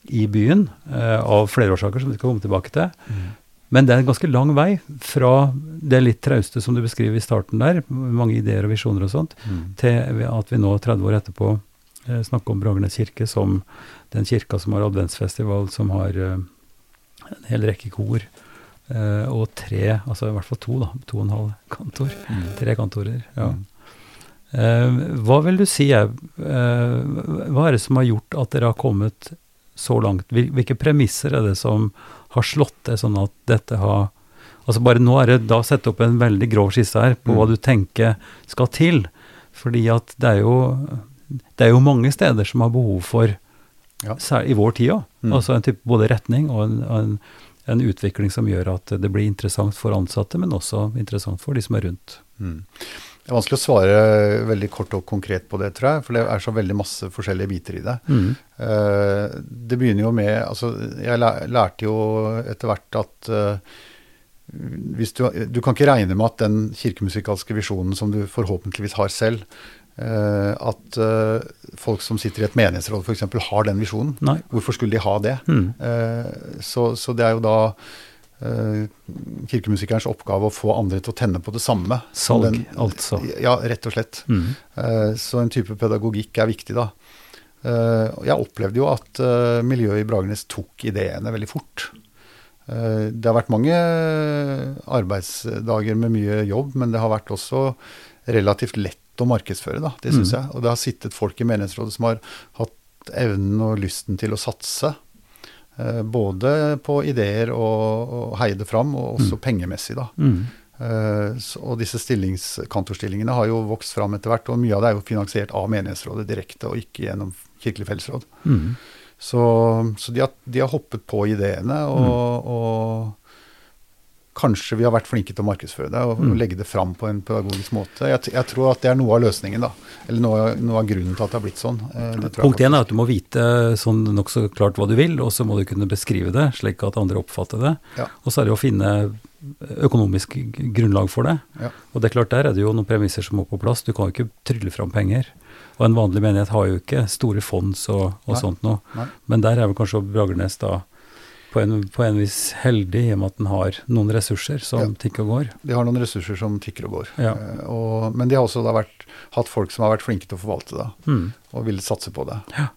Speaker 1: i byen, eh, av flere årsaker som vi skal komme tilbake til.
Speaker 2: Mm.
Speaker 1: Men det er en ganske lang vei fra det litt trauste som du beskriver i starten der, med mange ideer og visjoner og sånt,
Speaker 2: Mm.
Speaker 1: til at vi nå 30 år etterpå eh, snakker om Bragernes kirke som den kirka som har adventsfestival, som har eh, en hel rekke kor, eh, og tre, altså i hvert fall to, da, to og en halv kantor.
Speaker 2: Mm.
Speaker 1: Tre kantorer, ja.
Speaker 2: Mm.
Speaker 1: Eh, hva vil du si er eh, Hva er det som har gjort at dere har kommet så langt? Hvilke premisser er det som har slått det sånn at dette har Altså bare nå er det da sett opp en veldig grov skisse her på hva
Speaker 2: Mm.
Speaker 1: du tenker skal til. Fordi at det er jo det er jo mange steder som har behov for,
Speaker 2: Ja.
Speaker 1: i vår tid òg,
Speaker 2: Mm.
Speaker 1: altså en type både retning og en, en, en utvikling som gjør at det blir interessant for ansatte, men også interessant for de som er rundt.
Speaker 2: Mm. Det er vanskelig å svare veldig kort og konkret på det, tror jeg, for det er så veldig masse forskjellige biter i det.
Speaker 1: Mm.
Speaker 2: Eh, det begynner jo med altså Jeg lærte jo etter hvert at eh, hvis du, du kan ikke regne med at den kirkemusikalske visjonen som du forhåpentligvis har selv, eh, at folk som sitter i et menighetsråd f.eks. har den visjonen.
Speaker 1: Nei.
Speaker 2: Hvorfor skulle de ha det?
Speaker 1: Mm.
Speaker 2: Så, så det er jo da kirkemusikerens oppgave å få andre til å tenne på det samme. Salg,
Speaker 1: Salg, altså.
Speaker 2: Ja, rett og slett.
Speaker 1: Mm.
Speaker 2: Eh, Så en type pedagogikk er viktig, da. Eh, Jeg opplevde jo at eh, miljøet i Bragernes tok ideene veldig fort. Eh, Det har vært mange arbeidsdager med mye jobb, men det har vært også relativt lett å markedsføre, da. Det syns
Speaker 1: Mm.
Speaker 2: jeg. Og det har sittet folk i menighetsrådet som har hatt evnen og lysten til å satse. Eh, Både på ideer og, og heie det fram, og også pengemessig, da.
Speaker 1: Mm.
Speaker 2: Uh, så- Og disse kantorstillingene har jo vokst fram etter hvert, og mye av det er jo finansiert av menighetsrådet direkte, og ikke gjennom Kirkelig fellesråd.
Speaker 1: Mm.
Speaker 2: Så, så de, har, de har hoppet på ideene, og, og kanskje vi har vært flinke til å markedsføre det og,
Speaker 1: Mm.
Speaker 2: legge det fram på en pedagogisk måte. Jeg, jeg tror at det er noe av løsningen, da. Eller noe, noe av grunnen til at det har blitt sånn. Eh,
Speaker 1: Punkt én er at du må vite sånn nokså klart hva du vil, og så må du kunne beskrive det slik at andre oppfatter det.
Speaker 2: Ja.
Speaker 1: Og så er det å finne økonomisk grunnlag for det.
Speaker 2: Ja.
Speaker 1: Og det er klart der er det jo noen premisser som må på plass. Du kan jo ikke trylle fram penger. Og en vanlig menighet har jo ikke store fonds og, og sånt noe. Men der er vel kanskje Bragernes da på en, på en vis heldig i og med at den har noen ressurser som
Speaker 2: Ja.
Speaker 1: tikker og går.
Speaker 2: De har noen ressurser som tikker og går.
Speaker 1: Ja.
Speaker 2: Eh, og, men de har også da vært, hatt folk som har vært flinke til å forvalte det,
Speaker 1: Mm.
Speaker 2: og ville satse på det.
Speaker 1: Ja.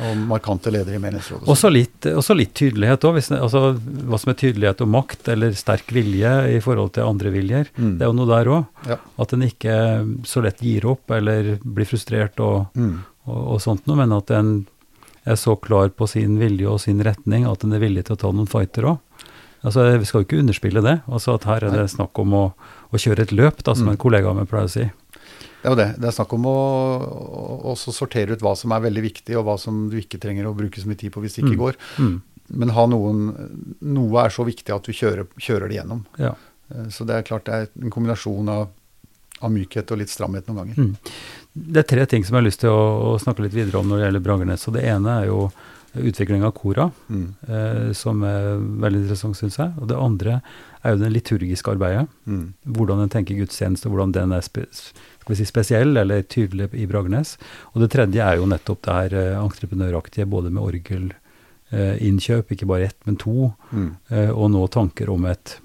Speaker 2: Og markante ledere i menighetsrådet.
Speaker 1: Også litt, også litt tydelighet òg. Altså, hva som er tydelighet og makt, eller sterk vilje i forhold til andre viljer.
Speaker 2: Mm.
Speaker 1: Det er jo noe der òg.
Speaker 2: Ja.
Speaker 1: At en ikke så lett gir opp eller blir frustrert og,
Speaker 2: Mm.
Speaker 1: og, og sånt noe, men at en er så klar på sin vilje og sin retning at en er villig til å ta noen fighter òg. Altså, vi skal jo ikke underspille det. Altså at her er det snakk om å, å kjøre et løp, da, som
Speaker 2: Mm.
Speaker 1: en kollega av meg pleier å si.
Speaker 2: Det er jo det. Det er snakk om å, å sortere ut hva som er veldig viktig, og hva som du ikke trenger å bruke så mye tid på hvis det ikke
Speaker 1: Mm.
Speaker 2: går.
Speaker 1: Mm.
Speaker 2: Men ha noen Noe er så viktig at du kjører, kjører det gjennom.
Speaker 1: Ja.
Speaker 2: Eh, Så det er klart det er en kombinasjon av, av mykhet og litt stramhet noen ganger.
Speaker 1: Mm. Det er tre ting som jeg har lyst til å, å snakke litt videre om når det gjelder Bragernes. Og det ene er jo utvikling av kora,
Speaker 2: Mm.
Speaker 1: eh, som er veldig interessant, syns jeg. Og det andre er jo det liturgiske arbeidet.
Speaker 2: Mm.
Speaker 1: Hvordan en tenker gudstjeneste, hvordan den er spe, si spesiell eller tydelig i Bragernes. Og det tredje er jo nettopp det her eh, entreprenøraktige, både med orgelinnkjøp, ikke bare ett, men to,
Speaker 2: Mm.
Speaker 1: eh, og nå tanker om et,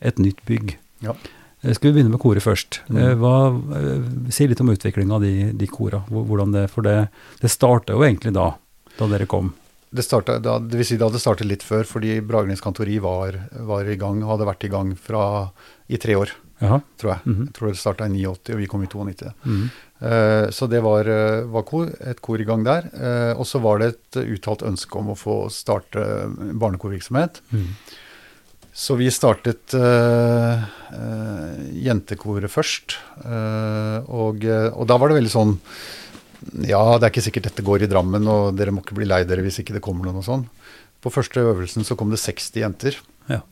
Speaker 1: et nytt bygg.
Speaker 2: Ja.
Speaker 1: Eh, Skal vi begynne med koret først?
Speaker 2: Mm.
Speaker 1: Eh, eh, si litt om utviklinga av de, de kora. Hvordan det, for det, det starta jo egentlig da, da dere kom.
Speaker 2: Det, startet, da, det vil si det hadde startet litt før, fordi Bragernes kantori var, var i gang, hadde vært i gang fra i tre år,
Speaker 1: Aha.
Speaker 2: tror jeg.
Speaker 1: Mhm.
Speaker 2: Jeg tror det starta i 89, og vi kom i 92.
Speaker 1: Mhm.
Speaker 2: Uh, Så det var, var kor, et kor i gang der. Uh, Og så var det et uttalt ønske om å få starte barnekorvirksomhet.
Speaker 1: Mhm.
Speaker 2: Så vi startet uh, uh, jentekoret først. Uh, og, og da var det veldig sånn Ja, det er ikke sikkert dette går i Drammen, og dere må ikke bli lei dere hvis ikke det kommer noen og sånn. På første øvelsen så kom det 60 jenter.
Speaker 1: Ja.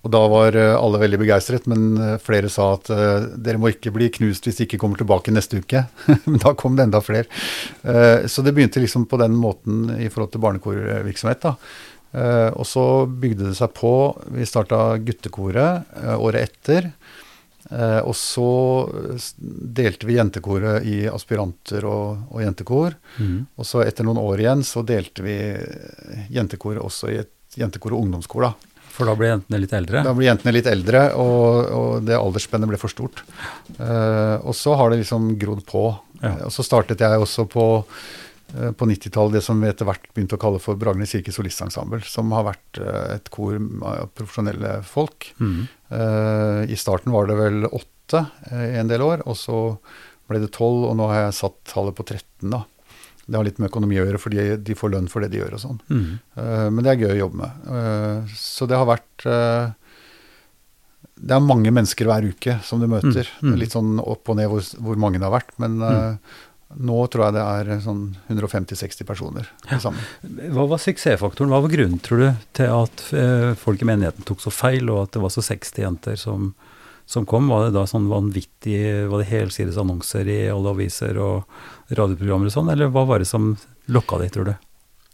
Speaker 2: Og da var alle veldig begeistret, men flere sa at dere må ikke bli knust hvis de ikke kommer tilbake neste uke. Men da kom det enda flere. Så det begynte liksom på den måten i forhold til barnekorvirksomhet. da. Eh, Og så bygde det seg på. Vi starta guttekoret eh, året etter. Eh, og så delte vi jentekoret i aspiranter og, og jentekor.
Speaker 1: Mm.
Speaker 2: Og så etter noen år igjen så delte vi jentekoret også i et jentekor og ungdomskor. da.
Speaker 1: For da ble jentene litt eldre?
Speaker 2: Da ble jentene litt eldre, og, og det aldersspennet ble for stort. Og så har det liksom grodd på.
Speaker 1: Ja.
Speaker 2: Og så startet jeg også på, på 90-tallet det som vi etter hvert begynte å kalle for Bragernes kirke solistensemble, som har vært eh, et kor av profesjonelle folk.
Speaker 1: Mm.
Speaker 2: Uh, I starten var det vel åtte eh, i en del år, og så ble det tolv, og nå har jeg satt tallet på 13. da. Det har litt med økonomi å gjøre, fordi de får lønn for det de gjør og sånn.
Speaker 1: Mm.
Speaker 2: Uh, men det er gøy å jobbe med. Uh, så det har vært eh, Det er mange mennesker hver uke som du møter.
Speaker 1: Mm, mm.
Speaker 2: Litt sånn opp og ned hvor, hvor mange det har vært. Men eh, nå tror jeg det er sånn 150-60 personer sammen.
Speaker 1: Hva var suksessfaktoren? Hva var grunnen, tror du, til at eh, folk i menigheten tok så feil, og at det var så 60 jenter som, som kom? Var det da sånn vanvittig Var det helsides annonser i alle aviser og radioprogrammer og sånn, eller hva var det som lokka de, tror du?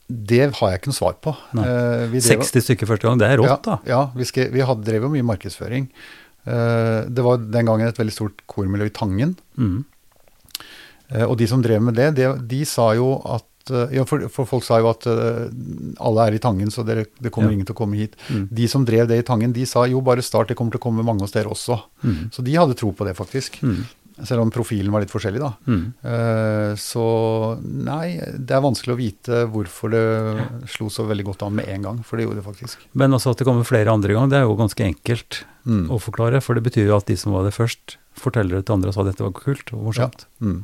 Speaker 2: Det har jeg ikke noe svar på.
Speaker 1: Nei.
Speaker 2: Eh, vi drev-
Speaker 1: 60 stykker første gang, det er rått, da.
Speaker 2: Ja, ja vi, skrev, vi hadde, drevet mye markedsføring. Eh, det var den gangen et veldig stort kormiljø i Tangen.
Speaker 1: Mhm.
Speaker 2: Eh, og de som drev med det, de, de sa jo at eh, ja, for, for folk sa jo at uh, alle er i Tangen, så dere, det kommer
Speaker 1: Ja.
Speaker 2: ingen til å komme hit.
Speaker 1: Mm.
Speaker 2: De som drev det i Tangen, de sa jo bare start, det kommer til å komme mange hos dere også.
Speaker 1: Mm.
Speaker 2: Så de hadde tro på det, faktisk.
Speaker 1: Mm.
Speaker 2: Selv om profilen var litt forskjellig, da. Eh, så nei, det er vanskelig å vite hvorfor det slo så veldig godt an med en gang, for det gjorde det faktisk.
Speaker 1: Men også at det kommer flere andre gang, det er jo ganske enkelt
Speaker 2: Mm.
Speaker 1: å forklare. For det betyr jo at de som var det først, forteller det til andre og sa dette var kult og morsomt.
Speaker 2: Mm.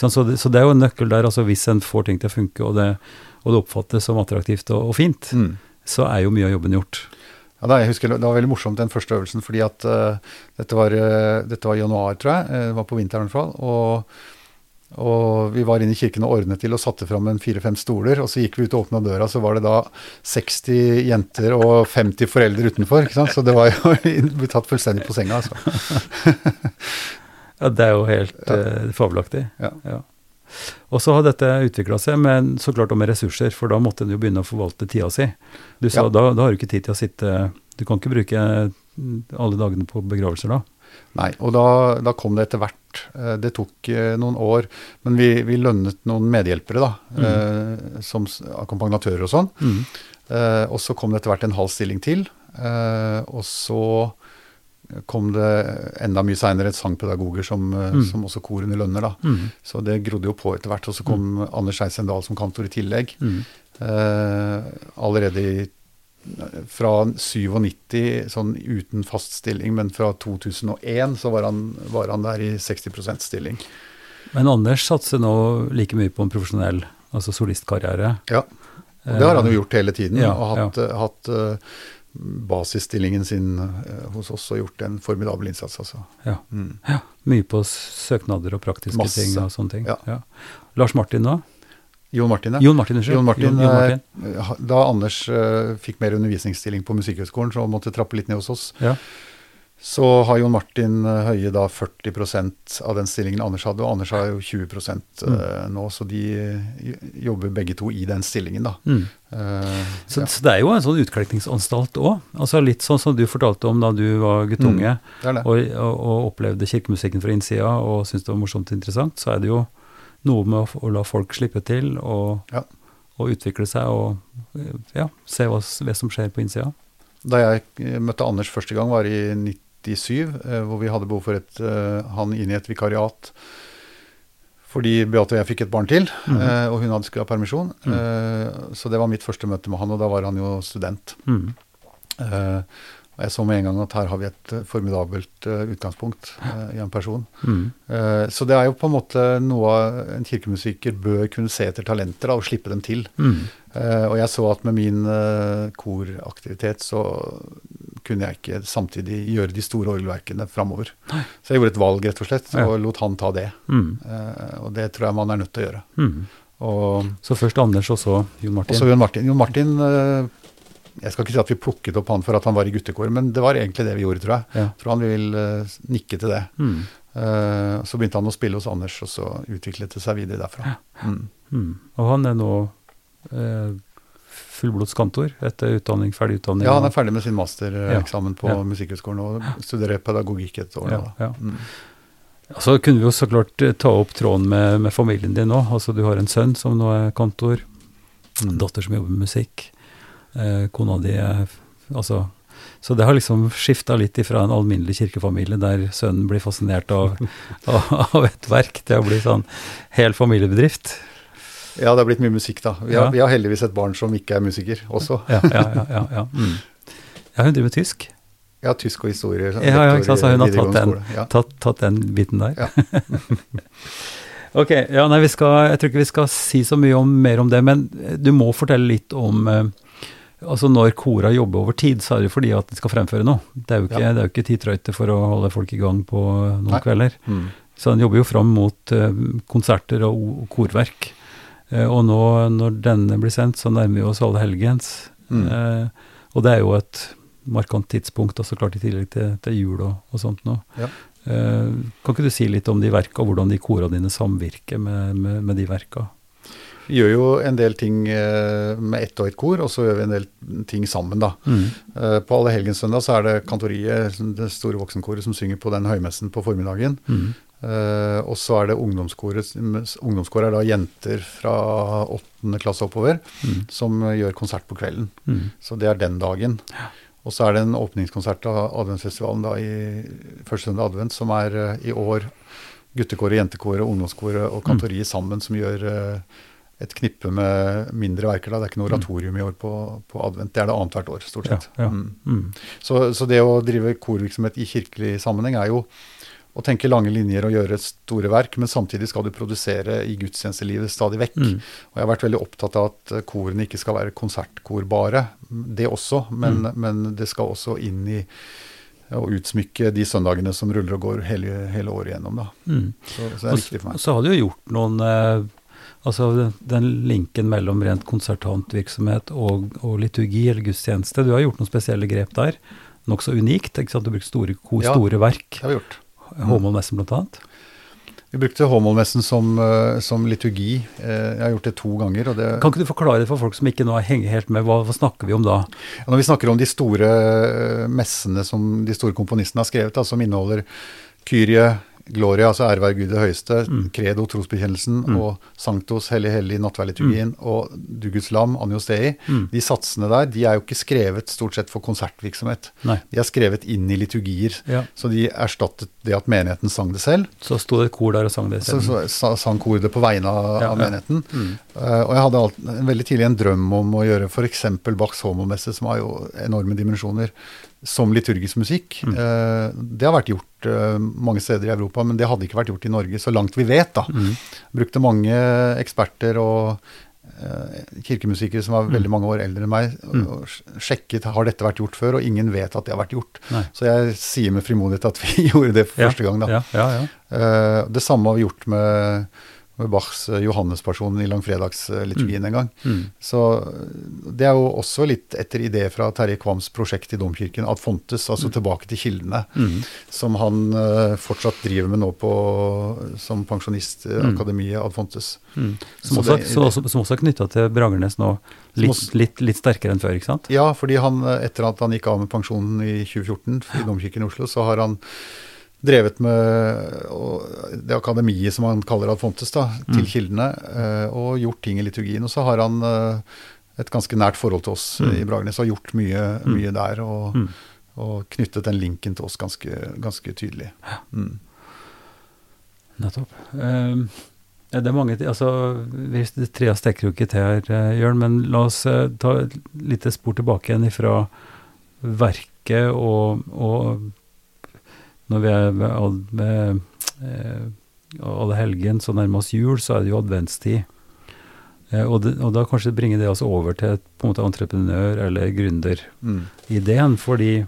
Speaker 1: Sånn, så, det, så det er jo en nøkkel der, altså hvis en får ting til å funke, og det, og det oppfattes som attraktivt og, og fint,
Speaker 2: Mm.
Speaker 1: så er jo mye av jobben gjort.
Speaker 2: Ja, da, jeg husker Det var veldig morsomt den første øvelsen, fordi at uh, dette, var, uh, dette var januar, tror jeg. eh, Det var på vinteren i hvert fall. Og, og vi var inne i kirken og ordnet til og satte fram en fire-fem stoler. Og så gikk vi ut og åpna døra, så var det da 60 jenter og 50 foreldre utenfor. Så det var jo tatt fullstendig på senga, altså.
Speaker 1: Ja, det er jo helt
Speaker 2: Ja.
Speaker 1: uh, fabelaktig.
Speaker 2: Ja.
Speaker 1: Og så har dette utvikla seg, men så klart også med ressurser, for da måtte en jo begynne å forvalte tida si. Du sa
Speaker 2: Ja.
Speaker 1: da, da har du ikke tid til å sitte Du kan ikke bruke mm, alle dagene på begravelser da.
Speaker 2: Nei, og da, da kom det etter hvert. Eh, Det tok eh, noen år, men vi, vi lønnet noen medhjelpere, da. Mm. Som akkompagnatører og sånn.
Speaker 1: Mm.
Speaker 2: Og så kom det etter hvert en halv stilling til. Og så kom det enda mye seinere sangpedagoger som, eh,
Speaker 1: Mm.
Speaker 2: som også korene lønner. da.
Speaker 1: Mm.
Speaker 2: Så det grodde jo på etter hvert. Og så kom Anders Scheisien Dahl som kantor i tillegg.
Speaker 1: Mm.
Speaker 2: Eh, allerede i, fra 97, sånn uten fast stilling, men fra 2001 så var han, var han der i 60% stilling.
Speaker 1: Men Anders satser nå like mye på en profesjonell altså solistkarriere.
Speaker 2: Ja, og det har han jo gjort hele tiden.
Speaker 1: Ja,
Speaker 2: og hatt, ja. hatt eh, basisstillingen sin eh, hos oss og gjort en formidabel innsats, altså.
Speaker 1: Ja.
Speaker 2: Mm.
Speaker 1: Ja, Mye på søknader og praktiske
Speaker 2: Masse.
Speaker 1: ting og sånne ting.
Speaker 2: Ja.
Speaker 1: Lars Martin nå?
Speaker 2: Jon Martin, ja.
Speaker 1: Jon Martin.
Speaker 2: Jon Martin,
Speaker 1: Jon, Jon Martin.
Speaker 2: eh, Da Anders uh, fikk mer undervisningsstilling på Musikkhøgskolen, så han måtte trappe litt ned hos oss,
Speaker 1: Ja
Speaker 2: så har Jon Martin eh, Høie da 40 av den stillingen Anders hadde, og Anders har jo 20 eh, mm. nå, så de eh, jobber begge to i den stillingen, da.
Speaker 1: Mm.
Speaker 2: Uh,
Speaker 1: så,
Speaker 2: ja.
Speaker 1: så, det er jo en sånn utklekningsanstalt òg. Altså litt sånn som du fortalte om da du var guttunge
Speaker 2: mm. det det.
Speaker 1: Og, og, og, opplevde kirkemusikken fra innsida og syntes det var morsomt og interessant, så er det jo noe med å, å la folk slippe til og,
Speaker 2: ja.
Speaker 1: og utvikle seg og ja, se hva, hva som skjer på innsida.
Speaker 2: Da jeg møtte Anders første gang, var i 90 1997, eh, hvor vi hadde behov for et, eh, han inn i et vikariat fordi Beate og jeg fikk et barn til, mm. og hun hadde skrevet permisjon.
Speaker 1: Mm.
Speaker 2: Så det var mitt første møte med han, og da var han jo student.
Speaker 1: Mm.
Speaker 2: Og jeg så med en gang at her har vi et formidabelt utgangspunkt i en person. Mhm. Så det er jo på en måte noe en kirkemusiker bør kunne se etter talenter da, og slippe dem til.
Speaker 1: Mhm.
Speaker 2: Eh, og jeg så at med min eh, koraktivitet så kunne jeg ikke samtidig gjøre de store orgelverkene framover. Så jeg gjorde et valg, rett og slett, og lot han ta det.
Speaker 1: Mm.
Speaker 2: Eh, og det tror jeg man er nødt til å gjøre.
Speaker 1: Mm.
Speaker 2: Og
Speaker 1: Så først Anders, og så Jon Martin.
Speaker 2: også Jon Martin. Jon Martin Jeg skal ikke si at vi plukket opp han for at han var i guttekor, men det var egentlig det vi gjorde, tror jeg.
Speaker 1: Ja.
Speaker 2: Jeg tror han vil uh, nikke til det.
Speaker 1: Mm.
Speaker 2: Uh, så begynte han å spille hos Anders, og så utviklet det seg videre derfra. Mm.
Speaker 1: Mm. Og han er nå fullblodskantor etter utdanning, ferdig utdanning.
Speaker 2: Ja, han er ferdig med sin mastereksamen på
Speaker 1: Ja.
Speaker 2: Musikkhøgskolen og studerer pedagogikk et år.
Speaker 1: Ja, ja.
Speaker 2: Mm.
Speaker 1: Så kunne vi jo så klart eh, ta opp tråden med, med familien din òg. Altså Du har en sønn som nå er kantor, en datter som jobber med musikk. Eh, kona di er Altså Så det har liksom skifta litt ifra en alminnelig kirkefamilie der sønnen blir fascinert av, av, av et verk, til å bli sånn hel familiebedrift.
Speaker 2: Ja, det har blitt mye musikk, da. Vi har, vi har heldigvis et barn som ikke er musiker også.
Speaker 1: Ja, ja, ja. ja, ja. Mm. ja hun driver med tysk.
Speaker 2: Ja, tysk og historie.
Speaker 1: Ja, ja, ikke sant, så hun har tatt den.
Speaker 2: Ja.
Speaker 1: Tatt, tatt den biten der.
Speaker 2: Ja.
Speaker 1: ok, ja, nei, vi skal, jeg tror ikke vi skal si så mye om, mer om det, men eh, du må fortelle litt om eh, Altså Når kora jobber over tid, så er det fordi at de skal fremføre noe. Det er jo ikke,
Speaker 2: Ja.
Speaker 1: ikke tidtrøyte for å holde folk i gang på noen
Speaker 2: Nei.
Speaker 1: kvelder.
Speaker 2: Mm.
Speaker 1: Så den jobber jo fram mot eh, konserter og, korverk. Eh, og nå når denne blir sendt, så nærmer vi oss alle helgens.
Speaker 2: Mm.
Speaker 1: Eh, og det er jo et markant tidspunkt, og så klart i tillegg til, til jul og, og sånt noe.
Speaker 2: Ja.
Speaker 1: Eh, kan ikke du si litt om de verka, og hvordan de kora dine samvirker med, med, med de verka?
Speaker 2: Vi gjør jo en del ting eh, med ett og ett kor, og så gjør vi en del ting sammen, da.
Speaker 1: Mm.
Speaker 2: Eh, På Allehelgenssøndag så er det kantoriet, det store voksenkoret, som synger på den høymessen på formiddagen.
Speaker 1: Mm.
Speaker 2: Eh, og så er det ungdomskoret. Ungdomskoret er da jenter fra åttende klasse oppover,
Speaker 1: Mm.
Speaker 2: som eh, gjør konsert på kvelden.
Speaker 1: Mm.
Speaker 2: Så det er den dagen. Og så er det en åpningskonsert av adventsfestivalen da i første søndag advent, som er uh, i år guttekoret, jentekoret, ungdomskoret og kantoriet sammen som gjør uh, et knippe med mindre verker. da. Det er ikke noe oratorium i år på, på advent. Det er det annethvert år, stort
Speaker 1: Ja,
Speaker 2: sett.
Speaker 1: ja.
Speaker 2: Mm.
Speaker 1: Mm.
Speaker 2: Så, så det å drive korvirksomhet i kirkelig sammenheng er jo å tenke lange linjer og gjøre store verk, men samtidig skal du produsere i gudstjenestelivet stadig vekk.
Speaker 1: Mm.
Speaker 2: Og jeg har vært veldig opptatt av at eh, korene ikke skal være konsertkorbare. Det også, men,
Speaker 1: Mm.
Speaker 2: men det skal også inn i å utsmykke de søndagene som ruller og går hele, hele året igjennom. Da.
Speaker 1: Mm.
Speaker 2: Så, så det er
Speaker 1: Og
Speaker 2: viktig for meg.
Speaker 1: så har du jo gjort noen eh, Altså den- den linken mellom rent konsertantvirksomhet og, og liturgi eller gudstjeneste. Du har gjort noen spesielle grep der. Nokså unikt. ikke sant? Du har brukt store, store
Speaker 2: Ja.
Speaker 1: verk.
Speaker 2: Det har vi gjort.
Speaker 1: Håmålmessen annet.
Speaker 2: Vi brukte Håmålmessen som, eh, som liturgi. Eh, Jeg har gjort det to ganger. og det...
Speaker 1: Kan ikke du forklare det for folk som ikke nå henger helt med, hva, hva snakker vi om da?
Speaker 2: Når vi snakker om de store eh, messene som de store komponistene har skrevet, da, som inneholder Kyrie, Gloria, altså ære være Gud det høyeste,
Speaker 1: Mm.
Speaker 2: Credo, trosbekjennelsen,
Speaker 1: Mm.
Speaker 2: og Sanktos, hellig, hellig, nattverdliturgien, og Du Guds lam, Anjo Stei,
Speaker 1: Mm.
Speaker 2: de satsene der, de er jo ikke skrevet stort sett for konsertvirksomhet.
Speaker 1: Nei.
Speaker 2: De er skrevet inn i liturgier,
Speaker 1: Ja.
Speaker 2: så de erstattet det at menigheten sang det selv.
Speaker 1: Så sto det et kor der og sang det selv.
Speaker 2: så så sang koret det på vegne av,
Speaker 1: Ja,
Speaker 2: av menigheten.
Speaker 1: Mm.
Speaker 2: Eh, og jeg hadde alt, veldig tidlig en drøm om å gjøre f.eks. Bachs homomesse, som har jo enorme dimensjoner, som liturgisk musikk.
Speaker 1: Mm.
Speaker 2: Eh, det har vært gjort eh, mange steder i Europa, men det hadde ikke vært gjort i Norge, så langt vi vet. da.
Speaker 1: Mm.
Speaker 2: Brukte mange eksperter og eh, kirkemusikere som var
Speaker 1: Mm.
Speaker 2: veldig mange år eldre enn meg,
Speaker 1: Mm.
Speaker 2: og sjekket har dette vært gjort før, og ingen vet at det har vært gjort.
Speaker 1: Nei.
Speaker 2: Så jeg sier med frimodighet at vi gjorde det for
Speaker 1: Ja,
Speaker 2: første gang. da.
Speaker 1: Ja, ja, ja.
Speaker 2: Eh, det samme har vi gjort med, med Bachs eh, Johannespasjon i langfredagsliturgien en gang.
Speaker 1: Mm.
Speaker 2: Så eh, det er jo også litt etter idé fra Terje Kvams prosjekt i Domkirken, Ad Fontes, altså tilbake til kildene,
Speaker 1: Mm.
Speaker 2: som han uh, fortsatt driver med nå på, som pensjonist i
Speaker 1: Mm.
Speaker 2: Akademiet Ad Fontes.
Speaker 1: Mm. Som,
Speaker 2: Så
Speaker 1: også,
Speaker 2: det-
Speaker 1: som, også, som også er knytta til Bragernes nå, litt,
Speaker 2: også-
Speaker 1: litt, litt sterkere enn før, ikke sant?
Speaker 2: Ja, fordi han, eh, etter at han gikk av med pensjonen i 2014 i Domkirken i Oslo, så har han drevet med det akademiet som han kaller Ad Fontes, da, til
Speaker 1: Mm.
Speaker 2: kildene, eh, og gjort ting i liturgien. Og så har han eh, et ganske nært forhold til oss
Speaker 1: Mm.
Speaker 2: i Bragernes og gjort mye,
Speaker 1: Mm.
Speaker 2: mye der. Og,
Speaker 1: Mm.
Speaker 2: og knyttet den linken til oss ganske, ganske tydelig. Mm.
Speaker 1: Nettopp. Um, det er mange altså, vi Trea stikker jo ikke til her, eh, Jørn, men la oss ta et lite spor tilbake igjen ifra verket og, og når vi er ved, ved eh, alle helgen, så nærmer oss jul, så er det jo adventstid. Eh, og, det, og da kanskje bringe det altså over til på en måte entreprenør- eller gründerideen,
Speaker 2: Mm.
Speaker 1: fordi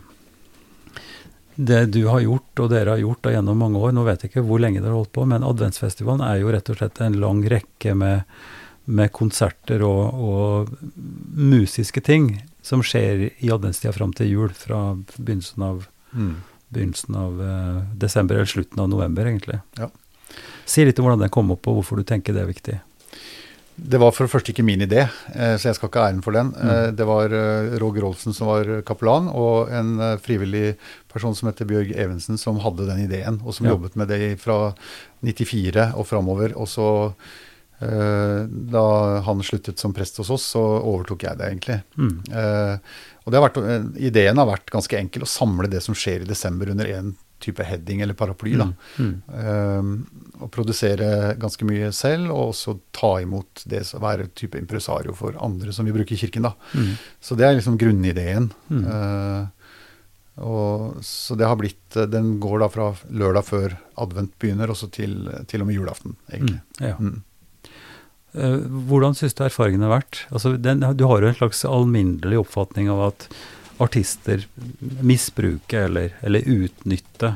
Speaker 1: det du har gjort, og dere har gjort da gjennom mange år, nå vet jeg ikke hvor lenge dere har holdt på, men adventsfestivalen er jo rett og slett en lang rekke med, med konserter og, og musiske ting som skjer i adventstida fram til jul, fra begynnelsen av,
Speaker 2: Mm.
Speaker 1: Begynnelsen av eh, desember, eller slutten av november, egentlig.
Speaker 2: Ja.
Speaker 1: Si litt om hvordan den kom opp, og hvorfor du tenker det er viktig.
Speaker 2: Det var for det første ikke min idé, eh, så jeg skal ikke ha æren for den.
Speaker 1: Mm.
Speaker 2: Eh, Det var Roger Olsen som var kapellan, og en frivillig person som heter Bjørg Evensen, som hadde den ideen, og som
Speaker 1: Ja.
Speaker 2: jobbet med det fra 94 og framover. Og så, da han sluttet som prest hos oss, så overtok jeg det, egentlig.
Speaker 1: Mm.
Speaker 2: Eh, og det har vært, eh, ideen har vært ganske enkel, å samle det som skjer i desember under én type heading eller paraply. da.
Speaker 1: Mm.
Speaker 2: Um, og produsere ganske mye selv, og også ta imot det som være type impresario for andre som vi bruker i kirken. da.
Speaker 1: Mm.
Speaker 2: Så det er liksom grunnideen.
Speaker 1: Mm.
Speaker 2: Uh, og, så det har blitt uh, Den går da fra lørdag før advent begynner, også til, til og med julaften, egentlig.
Speaker 1: Mm. Ja. Eh, hvordan syns du erfaringen har vært? Altså, den, du har jo en slags alminnelig oppfatning av at artister misbruker eller, eller utnytter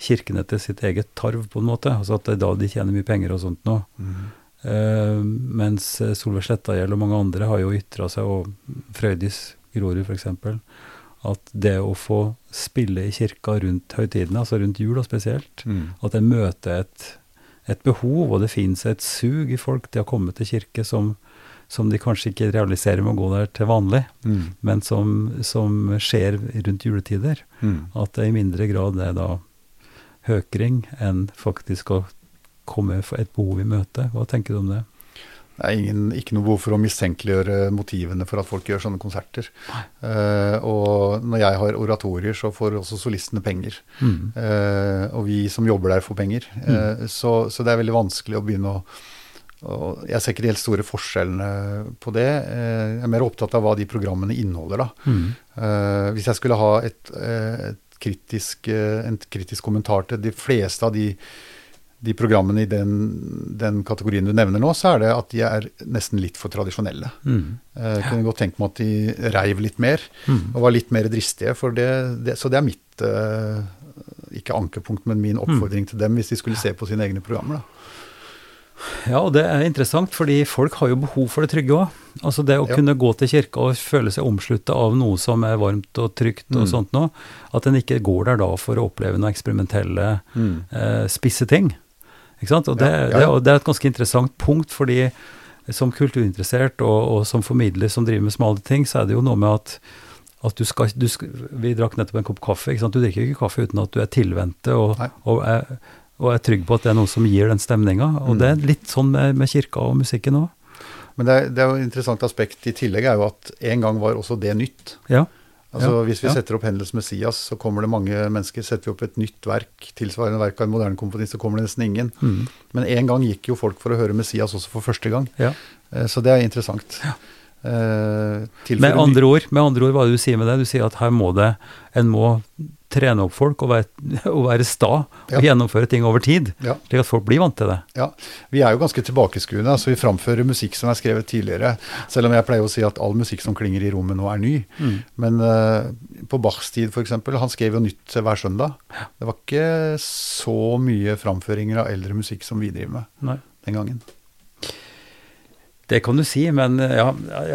Speaker 1: kirkene til sitt eget tarv, på en måte. Altså at det er da de tjener mye penger og sånt nå.
Speaker 2: Mm.
Speaker 1: Uh, mens eh, Solveig Slettagjeld og mange andre har jo ytra seg, og Frøydis Grorud f.eks., at det å få spille i kirka rundt høytidene, altså rundt jul og spesielt,
Speaker 2: Mm.
Speaker 1: at det møter et, et behov, og det finnes et sug i folk til å komme til kirke som, som de kanskje ikke realiserer med å gå der til vanlig,
Speaker 2: Mm.
Speaker 1: men som, som skjer rundt juletider.
Speaker 2: Mm.
Speaker 1: At det i mindre grad er da høkring enn faktisk å komme et behov i møte. Hva tenker du om det?
Speaker 2: Det er ingen, ikke noe behov for å mistenkeliggjøre motivene for at folk gjør sånne konserter. Uh, og når jeg har oratorier, så får også solistene penger.
Speaker 1: Mm.
Speaker 2: Uh, og vi som jobber der, får penger. Eh, så, så det er veldig vanskelig å begynne å og Jeg ser ikke de helt store forskjellene på det. Jeg er mer opptatt av hva de programmene inneholder. da.
Speaker 1: Mm.
Speaker 2: Hvis jeg skulle ha et, et kritisk, en kritisk kommentar til de fleste av de, de programmene i den, den kategorien du nevner nå, så er det at de er nesten litt for tradisjonelle.
Speaker 1: Mm.
Speaker 2: Eh, kunne godt tenke meg at de reiv litt mer
Speaker 1: Mm.
Speaker 2: og var litt mer dristige. For det, det, så det er mitt eh, ikke ankepunkt, men min oppfordring til dem hvis de skulle se på sine egne programmer. da.
Speaker 1: Ja, og det er interessant, fordi folk har jo behov for det trygge òg. Altså det å
Speaker 2: Ja.
Speaker 1: kunne gå til kirka og føle seg omslutta av noe som er varmt og trygt og
Speaker 2: Mm.
Speaker 1: sånt noe. At en ikke går der da for å oppleve noen eksperimentelle, eh, spisse ting. Ikke sant? Og det,
Speaker 2: Ja, ja,
Speaker 1: det,
Speaker 2: ja.
Speaker 1: det er et ganske interessant punkt, fordi som kulturinteressert og, og som formidler som driver med smale ting, så er det jo noe med at at du skal, du skal, Vi drakk nettopp en kopp kaffe. ikke sant? Du drikker ikke kaffe uten at du er tilvendte og, og, er, og er trygg på at det er noe som gir den stemninga. Og
Speaker 2: Mm.
Speaker 1: det er litt sånn med, med kirka og musikken òg.
Speaker 2: Men det er, det er jo et interessant aspekt i tillegg er jo at en gang var også det nytt.
Speaker 1: Ja.
Speaker 2: Altså
Speaker 1: Ja,
Speaker 2: Hvis vi
Speaker 1: ja.
Speaker 2: setter opp Hendels Messias, så kommer det mange mennesker. Setter vi opp et nytt verk, tilsvarende verk av en moderne komponist, så kommer det nesten ingen.
Speaker 1: Mm.
Speaker 2: Men en gang gikk jo folk for å høre Messias også for første gang.
Speaker 1: ja.
Speaker 2: Eh, Så det er interessant. Eh,
Speaker 1: Med andre ord, med andre ord, hva du sier med det? Du sier at her må det, en må trene opp folk og være, og være sta og
Speaker 2: Ja.
Speaker 1: gjennomføre ting over tid,
Speaker 2: Ja.
Speaker 1: slik at folk blir vant til det.
Speaker 2: Ja, Vi er jo ganske tilbakeskuende. altså Vi framfører musikk som er skrevet tidligere. Selv om jeg pleier å si at all musikk som klinger i rommet nå, er ny.
Speaker 1: Mm.
Speaker 2: Men uh, på Bachs tid, f.eks., han skrev jo nytt hver søndag. Det var ikke så mye framføringer av eldre musikk som vi driver med
Speaker 1: Nei.
Speaker 2: den gangen.
Speaker 1: Det kan du si, men eh, ja,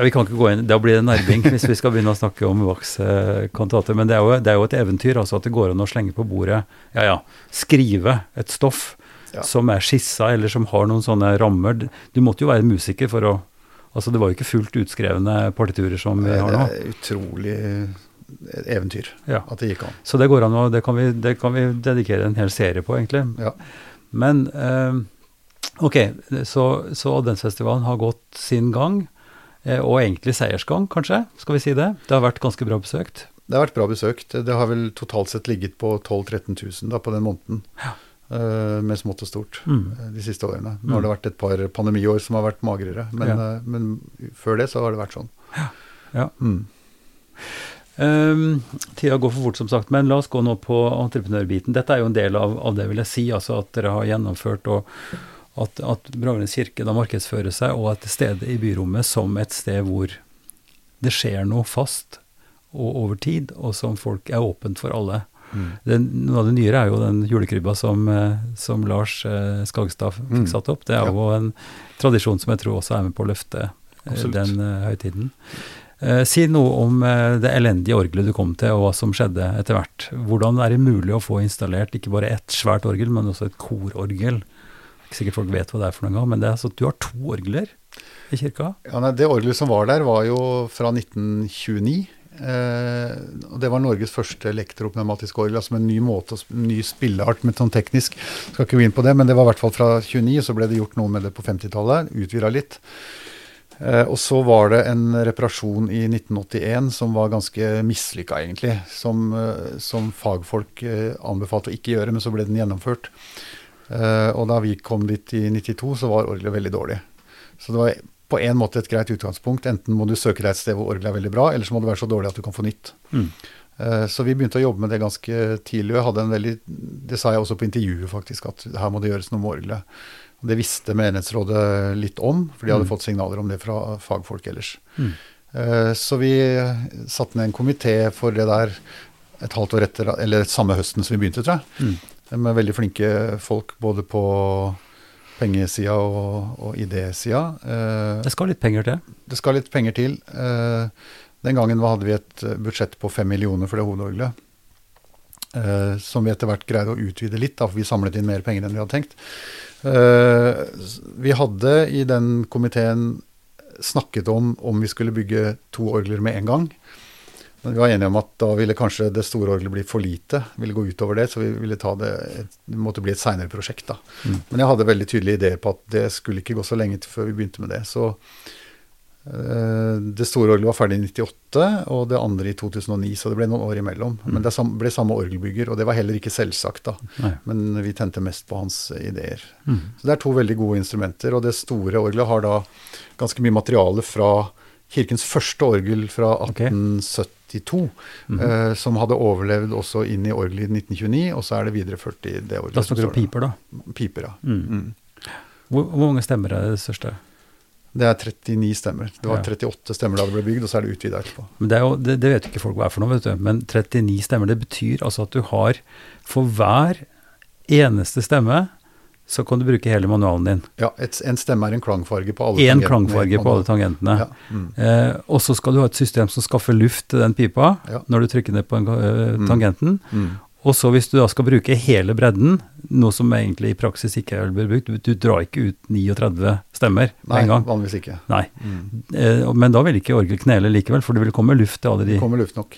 Speaker 1: vi kan ikke gå inn Da blir det nerving hvis vi skal begynne å snakke om Bachs eh, kantater. Men det er, jo, det er jo et eventyr, altså at det går an å slenge på bordet Ja, ja, skrive et stoff
Speaker 2: Ja.
Speaker 1: som er skissa, eller som har noen sånne rammer. Du måtte jo være musiker for å Altså, det var jo ikke fullt utskrevne partiturer som vi
Speaker 2: Det
Speaker 1: har nå.
Speaker 2: er utrolig eventyr
Speaker 1: Ja.
Speaker 2: at det gikk an.
Speaker 1: Så det går an å Det kan vi, det kan vi dedikere en hel serie på, egentlig.
Speaker 2: Ja.
Speaker 1: Men eh, ok, så, så adventsfestivalen har gått sin gang, eh, og egentlig seiersgang, kanskje, skal vi si det. Det har vært ganske bra besøkt.
Speaker 2: Det har vært bra besøkt. Det har vel totalt sett ligget på 12 000-13 000 da, på den måneden. Eh, med smått og stort
Speaker 1: Mm.
Speaker 2: eh, de siste årene. Nå har det vært et par pandemiår som har vært magrere, men,
Speaker 1: Ja.
Speaker 2: men før det så har det vært sånn.
Speaker 1: Ja.
Speaker 2: Mm.
Speaker 1: Um, tida går for fort, som sagt, men la oss gå nå på entreprenørbiten. Dette er jo en del av, av det, vil jeg si. Altså at dere har gjennomført og at, at Bravernes kirke da markedsfører seg og er til stede i byrommet som et sted hvor det skjer noe fast og over tid, og som folk er åpent for alle.
Speaker 2: Mm.
Speaker 1: Den, noe av det nyere er jo den julekrybba som, eh, som Lars eh, Skagstad fikk
Speaker 2: Mm.
Speaker 1: satt opp. Det er
Speaker 2: Ja.
Speaker 1: jo en tradisjon som jeg tror også er med på å løfte eh,
Speaker 2: Absolutt.
Speaker 1: den uh, høytiden. Uh, si noe om uh, det elendige orgelet du kom til, og hva som skjedde etter hvert. Hvordan er det mulig å få installert ikke bare ett svært orgel, men også et kororgel? Ikke sikkert folk vet hva det er for noe, men det er sånn at du har to orgler i kirka.
Speaker 2: Ja, nei, det orgelet som var der, var jo fra 1929. Eh, og Det var Norges første elektropneumatiske orgel, altså med en ny måte, en ny spilleart med sånn teknisk. Skal ikke gå inn på det, men det var i hvert fall fra 29, så ble det gjort noe med det på 50-tallet. Utvida litt. Eh, og så var det en reparasjon i 1981 som var ganske mislykka, egentlig. Som, eh, som fagfolk eh, anbefalte å ikke gjøre, men så ble den gjennomført. Eh, og da vi kom dit i 92, så var orgelet veldig dårlig. Så det var på en måte et greit utgangspunkt. Enten må du søke deg et sted hvor orgelet er veldig bra, eller så må det være så dårlig at du kan få nytt.
Speaker 1: Mm.
Speaker 2: Eh, Så vi begynte å jobbe med det ganske tidlig. og jeg hadde en veldig, Det sa jeg også på intervjuet, faktisk, at her må det gjøres noe med orgelet. Det visste menighetsrådet litt om, for de hadde
Speaker 1: Mm.
Speaker 2: fått signaler om det fra fagfolk ellers.
Speaker 1: Mm.
Speaker 2: Eh, Så vi satte ned en komité for det der et halvt år etter, eller samme høsten som vi begynte, tror jeg.
Speaker 1: Mm.
Speaker 2: Med veldig flinke folk både på pengesida og, og idésida. Eh,
Speaker 1: Det skal litt penger til.
Speaker 2: det skal litt penger til. Eh, den gangen hadde vi et budsjett på fem millioner for det hovedorgelet. Eh, som vi etter hvert greide å utvide litt, da, for vi samlet inn mer penger enn vi hadde tenkt. Eh, vi hadde i den komiteen snakket om om vi skulle bygge to orgler med en gang. Men vi var enige om at da ville kanskje det store orgelet bli for lite. ville gå utover det, Så vi ville ta det Det måtte bli et seinere prosjekt. da.
Speaker 1: Mm.
Speaker 2: Men jeg hadde veldig tydelige ideer på at det skulle ikke gå så lenge til før vi begynte med det. Så øh, det store orgelet var ferdig i 98, og det andre i 2009, så det ble noen år imellom. Men det ble samme orgelbygger, og det var heller ikke selvsagt, da.
Speaker 1: Nei.
Speaker 2: Men vi tente mest på hans ideer.
Speaker 1: Mm.
Speaker 2: Så det er to veldig gode instrumenter, og det store orgelet har da ganske mye materiale fra kirkens første orgel fra
Speaker 1: Ok.
Speaker 2: 1872,
Speaker 1: Mhm.
Speaker 2: eh, som hadde overlevd også inn i orgelet i 1929, og så er det videreført i det orgelet.
Speaker 1: Da snakker du om piper, da.
Speaker 2: Piper, ja.
Speaker 1: Mm.
Speaker 2: Mm.
Speaker 1: Hvor, hvor mange stemmer er det største?
Speaker 2: Det er 39 stemmer. Det var 38 stemmer da det ble bygd, og så er det utvida etterpå.
Speaker 1: Men det, jo, det, det vet ikke folk hva er for noe, vet du. Men 39 stemmer, det betyr altså at du har For hver eneste stemme så kan du bruke hele manualen din.
Speaker 2: Ja, et, en stemme er en klangfarge på alle
Speaker 1: en
Speaker 2: tangentene En
Speaker 1: klangfarge på alle tangentene.
Speaker 2: Ja. Mm.
Speaker 1: Eh, og så skal du ha et system som skaffer luft til den pipa
Speaker 2: Ja.
Speaker 1: når du trykker ned på en,
Speaker 2: Mm.
Speaker 1: tangenten.
Speaker 2: Mm.
Speaker 1: Og så hvis du da skal bruke hele bredden, noe som egentlig i praksis ikke er blir brukt, du, du drar ikke ut 39 stemmer på en gang.
Speaker 2: Nei, vanligvis ikke.
Speaker 1: Nei.
Speaker 2: Mm.
Speaker 1: Eh, men da vil ikke orgelet knele likevel, for det vil komme luft til alle de
Speaker 2: Det kommer luft nok.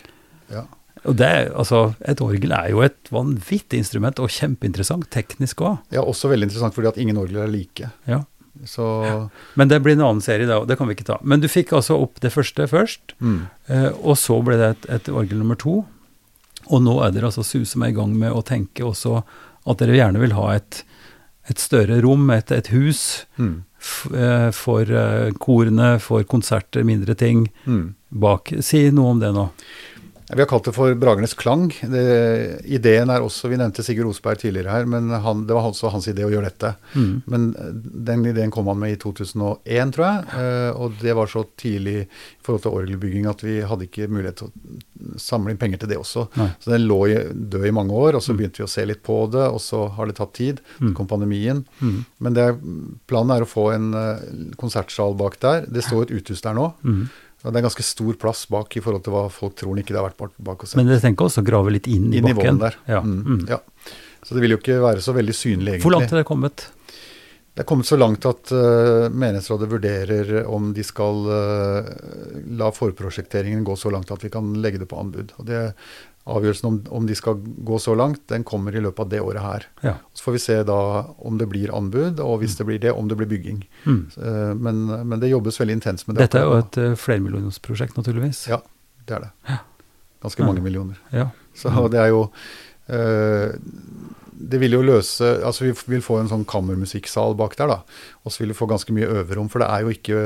Speaker 2: Ja.
Speaker 1: Og det, altså, Et orgel er jo et vanvittig instrument, og kjempeinteressant teknisk òg.
Speaker 2: Ja, også veldig interessant fordi at ingen orgler er like.
Speaker 1: Ja.
Speaker 2: Så
Speaker 1: Men det blir en annen serie, da, og det kan vi ikke ta. Men du fikk altså opp det første først,
Speaker 2: mm.
Speaker 1: eh, og så ble det et, et orgel nummer to. Og nå er dere altså suser meg i gang med å tenke også at dere gjerne vil ha et, et større rom, et, et hus,
Speaker 2: Mm.
Speaker 1: eh, for eh, korene, for konserter, mindre ting
Speaker 2: Mm.
Speaker 1: bak. Si noe om det nå.
Speaker 2: Vi har kalt det for Bragernes klang. Det, ideen er også Vi nevnte Sigurd Osberg tidligere her, men han, det var også hans idé å gjøre dette.
Speaker 1: Mm.
Speaker 2: Men eh, den ideen kom han med i 2001, tror jeg. eh, Og det var så tidlig i forhold til orgelbygging at vi hadde ikke mulighet til å samle inn penger til det også.
Speaker 1: Nei.
Speaker 2: Så den lå i, død i mange år, og så
Speaker 1: Mm.
Speaker 2: begynte vi å se litt på det, og så har det tatt tid.
Speaker 1: Mm.
Speaker 2: Så kom pandemien.
Speaker 1: Mm.
Speaker 2: Men det, planen er å få en eh, konsertsal bak der. Det står et uthus der nå.
Speaker 1: Mm.
Speaker 2: Og det er ganske stor plass bak i forhold til hva folk tror den ikke det har vært bak, oss.
Speaker 1: Men dere tenker også å grave litt inn i
Speaker 2: I
Speaker 1: bakken?
Speaker 2: der.
Speaker 1: Ja.
Speaker 2: Mm,
Speaker 1: Mm.
Speaker 2: ja. Så det vil jo ikke være så veldig synlig, egentlig.
Speaker 1: Hvor langt er det kommet?
Speaker 2: Det er kommet så langt at uh, menighetsrådet vurderer om de skal uh, la forprosjekteringen gå så langt at vi kan legge det på anbud. Og det Avgjørelsen om, om de skal gå så langt, den kommer i løpet av det året her.
Speaker 1: Ja.
Speaker 2: Så får vi se da om det blir anbud, og hvis det blir det, om det blir bygging.
Speaker 1: Mm.
Speaker 2: Så, men, men det jobbes veldig intenst med det.
Speaker 1: Dette er jo et uh, flermillionersprosjekt, naturligvis.
Speaker 2: Ja. Det er det. Ganske
Speaker 1: Ja.
Speaker 2: mange millioner.
Speaker 1: Ja.
Speaker 2: Så det er jo eh, Det vil jo løse Altså vi vil få en sånn kammermusikksal bak der, da. Og så vil vi få ganske mye øverom, for det er jo ikke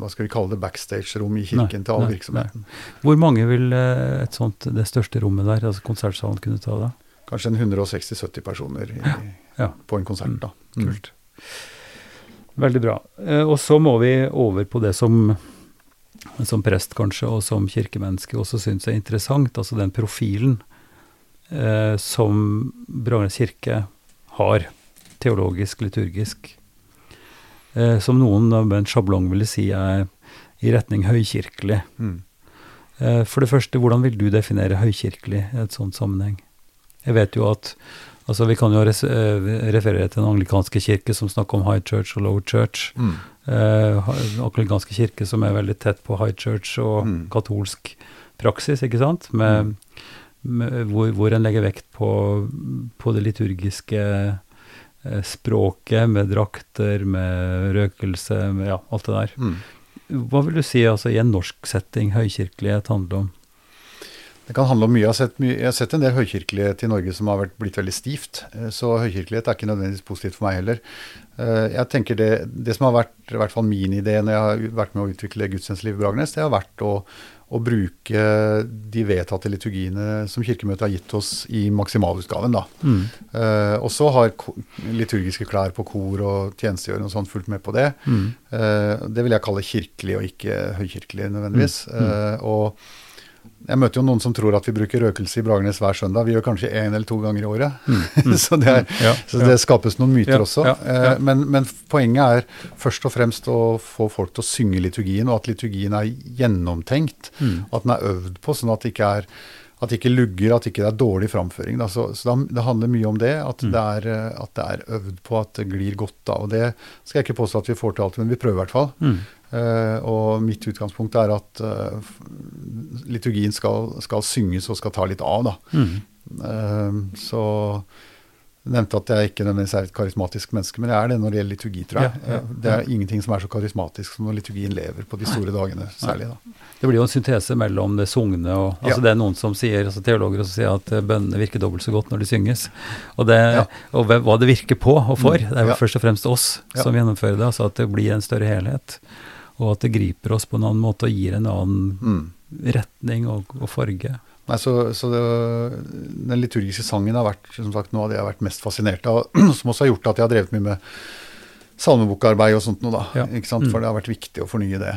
Speaker 2: hva skal vi kalle det, backstage-rom i kirken
Speaker 1: Nei,
Speaker 2: til all
Speaker 1: nei,
Speaker 2: virksomheten.
Speaker 1: Hvor mange vil eh, et sånt, det største rommet der, altså konsertsalen, kunne ta da?
Speaker 2: Kanskje en 160-70 personer i,
Speaker 1: Ja.
Speaker 2: på en konsert, da. Mm.
Speaker 1: Kult. Veldig bra. Eh, og så må vi over på det som som prest kanskje, og som kirkemenneske også syns er interessant, altså den profilen som Bragernes kirke har, teologisk, liturgisk, eh, som noen med en sjablong ville si er i retning høykirkelig.
Speaker 2: Mm.
Speaker 1: Eh, For det første, hvordan vil du definere høykirkelig i et sånt sammenheng? Jeg vet jo at altså Vi kan jo eh, referere til den anglikanske kirke som snakker om high church og low church.
Speaker 2: Mm.
Speaker 1: Eh, anglikanske kirke som er veldig tett på high church og
Speaker 2: Mm.
Speaker 1: katolsk praksis, ikke sant? Med, med, hvor, hvor en legger vekt på, på det liturgiske eh, språket, med drakter, med røkelse, med ja, alt det der.
Speaker 2: Mm.
Speaker 1: Hva vil du si altså, i en norsk setting høykirkelighet handler om?
Speaker 2: Det kan handle om mye. Jeg har sett, mye, jeg har sett en del høykirkelighet i Norge som har vært, blitt veldig stivt. Eh, Så høykirkelighet er ikke nødvendigvis positivt for meg heller. Eh, Jeg tenker Det, det som har vært i hvert fall min idé når jeg har vært med å utvikle gudstjenestelivet i Bragernes, det har vært å, å bruke de vedtatte liturgiene som Kirkemøtet har gitt oss i maksimalutgaven. da.
Speaker 1: Mm.
Speaker 2: Uh, og så har liturgiske klær på kor og tjenestegjørende og sånn fulgt med på det.
Speaker 1: Mm.
Speaker 2: Uh, det vil jeg kalle kirkelig og ikke høykirkelig nødvendigvis.
Speaker 1: Mm.
Speaker 2: Eh, og jeg møter jo noen som tror at vi bruker røkelse i Bragernes hver søndag. Vi gjør kanskje én eller to ganger i året.
Speaker 1: Mm.
Speaker 2: så det, er,
Speaker 1: Ja,
Speaker 2: så det skapes noen myter
Speaker 1: Ja,
Speaker 2: også.
Speaker 1: ja, ja.
Speaker 2: Eh, men, men poenget er først og fremst å få folk til å synge liturgien, og at liturgien er gjennomtenkt.
Speaker 1: Mm.
Speaker 2: At den er øvd på, sånn at det ikke er at det ikke lugger, at det ikke er dårlig framføring. Da. Så, så det handler mye om det, at,
Speaker 1: Mm.
Speaker 2: det er, eh, at det er øvd på, at det glir godt. da, og Det skal jeg ikke påstå at vi får til alltid, men vi prøver i hvert fall.
Speaker 1: Mm.
Speaker 2: Uh, og mitt utgangspunkt er at uh, liturgien skal, skal synges og skal ta litt av, da.
Speaker 1: Mm.
Speaker 2: Uh, så jeg nevnte at jeg ikke nødvendigvis er et karismatisk menneske, men jeg er det når det gjelder liturgi, tror jeg.
Speaker 1: Ja, ja,
Speaker 2: ja. Det er ingenting som er så karismatisk som når liturgien lever på de store dagene, særlig. da.
Speaker 1: Det blir jo en syntese mellom det sugne og altså. Det er noen som sier, altså teologer som sier at eh, bønnene virker dobbelt så godt når de synges. Og, det, og hva det virker på og for,
Speaker 2: Mm,
Speaker 1: det er jo først og fremst oss som gjennomfører det. Altså at det blir en større helhet. Og at det griper oss på en annen måte og gir en annen
Speaker 2: Mm.
Speaker 1: retning og, og farge.
Speaker 2: Nei, så, så det, Den liturgiske sangen har vært som sagt, noe av det jeg har vært mest fascinert av, som også har gjort at jeg har drevet mye med salmebokarbeid og sånt noe, da.
Speaker 1: Ja.
Speaker 2: Ikke sant?
Speaker 1: Mm.
Speaker 2: For det har vært viktig å fornye det.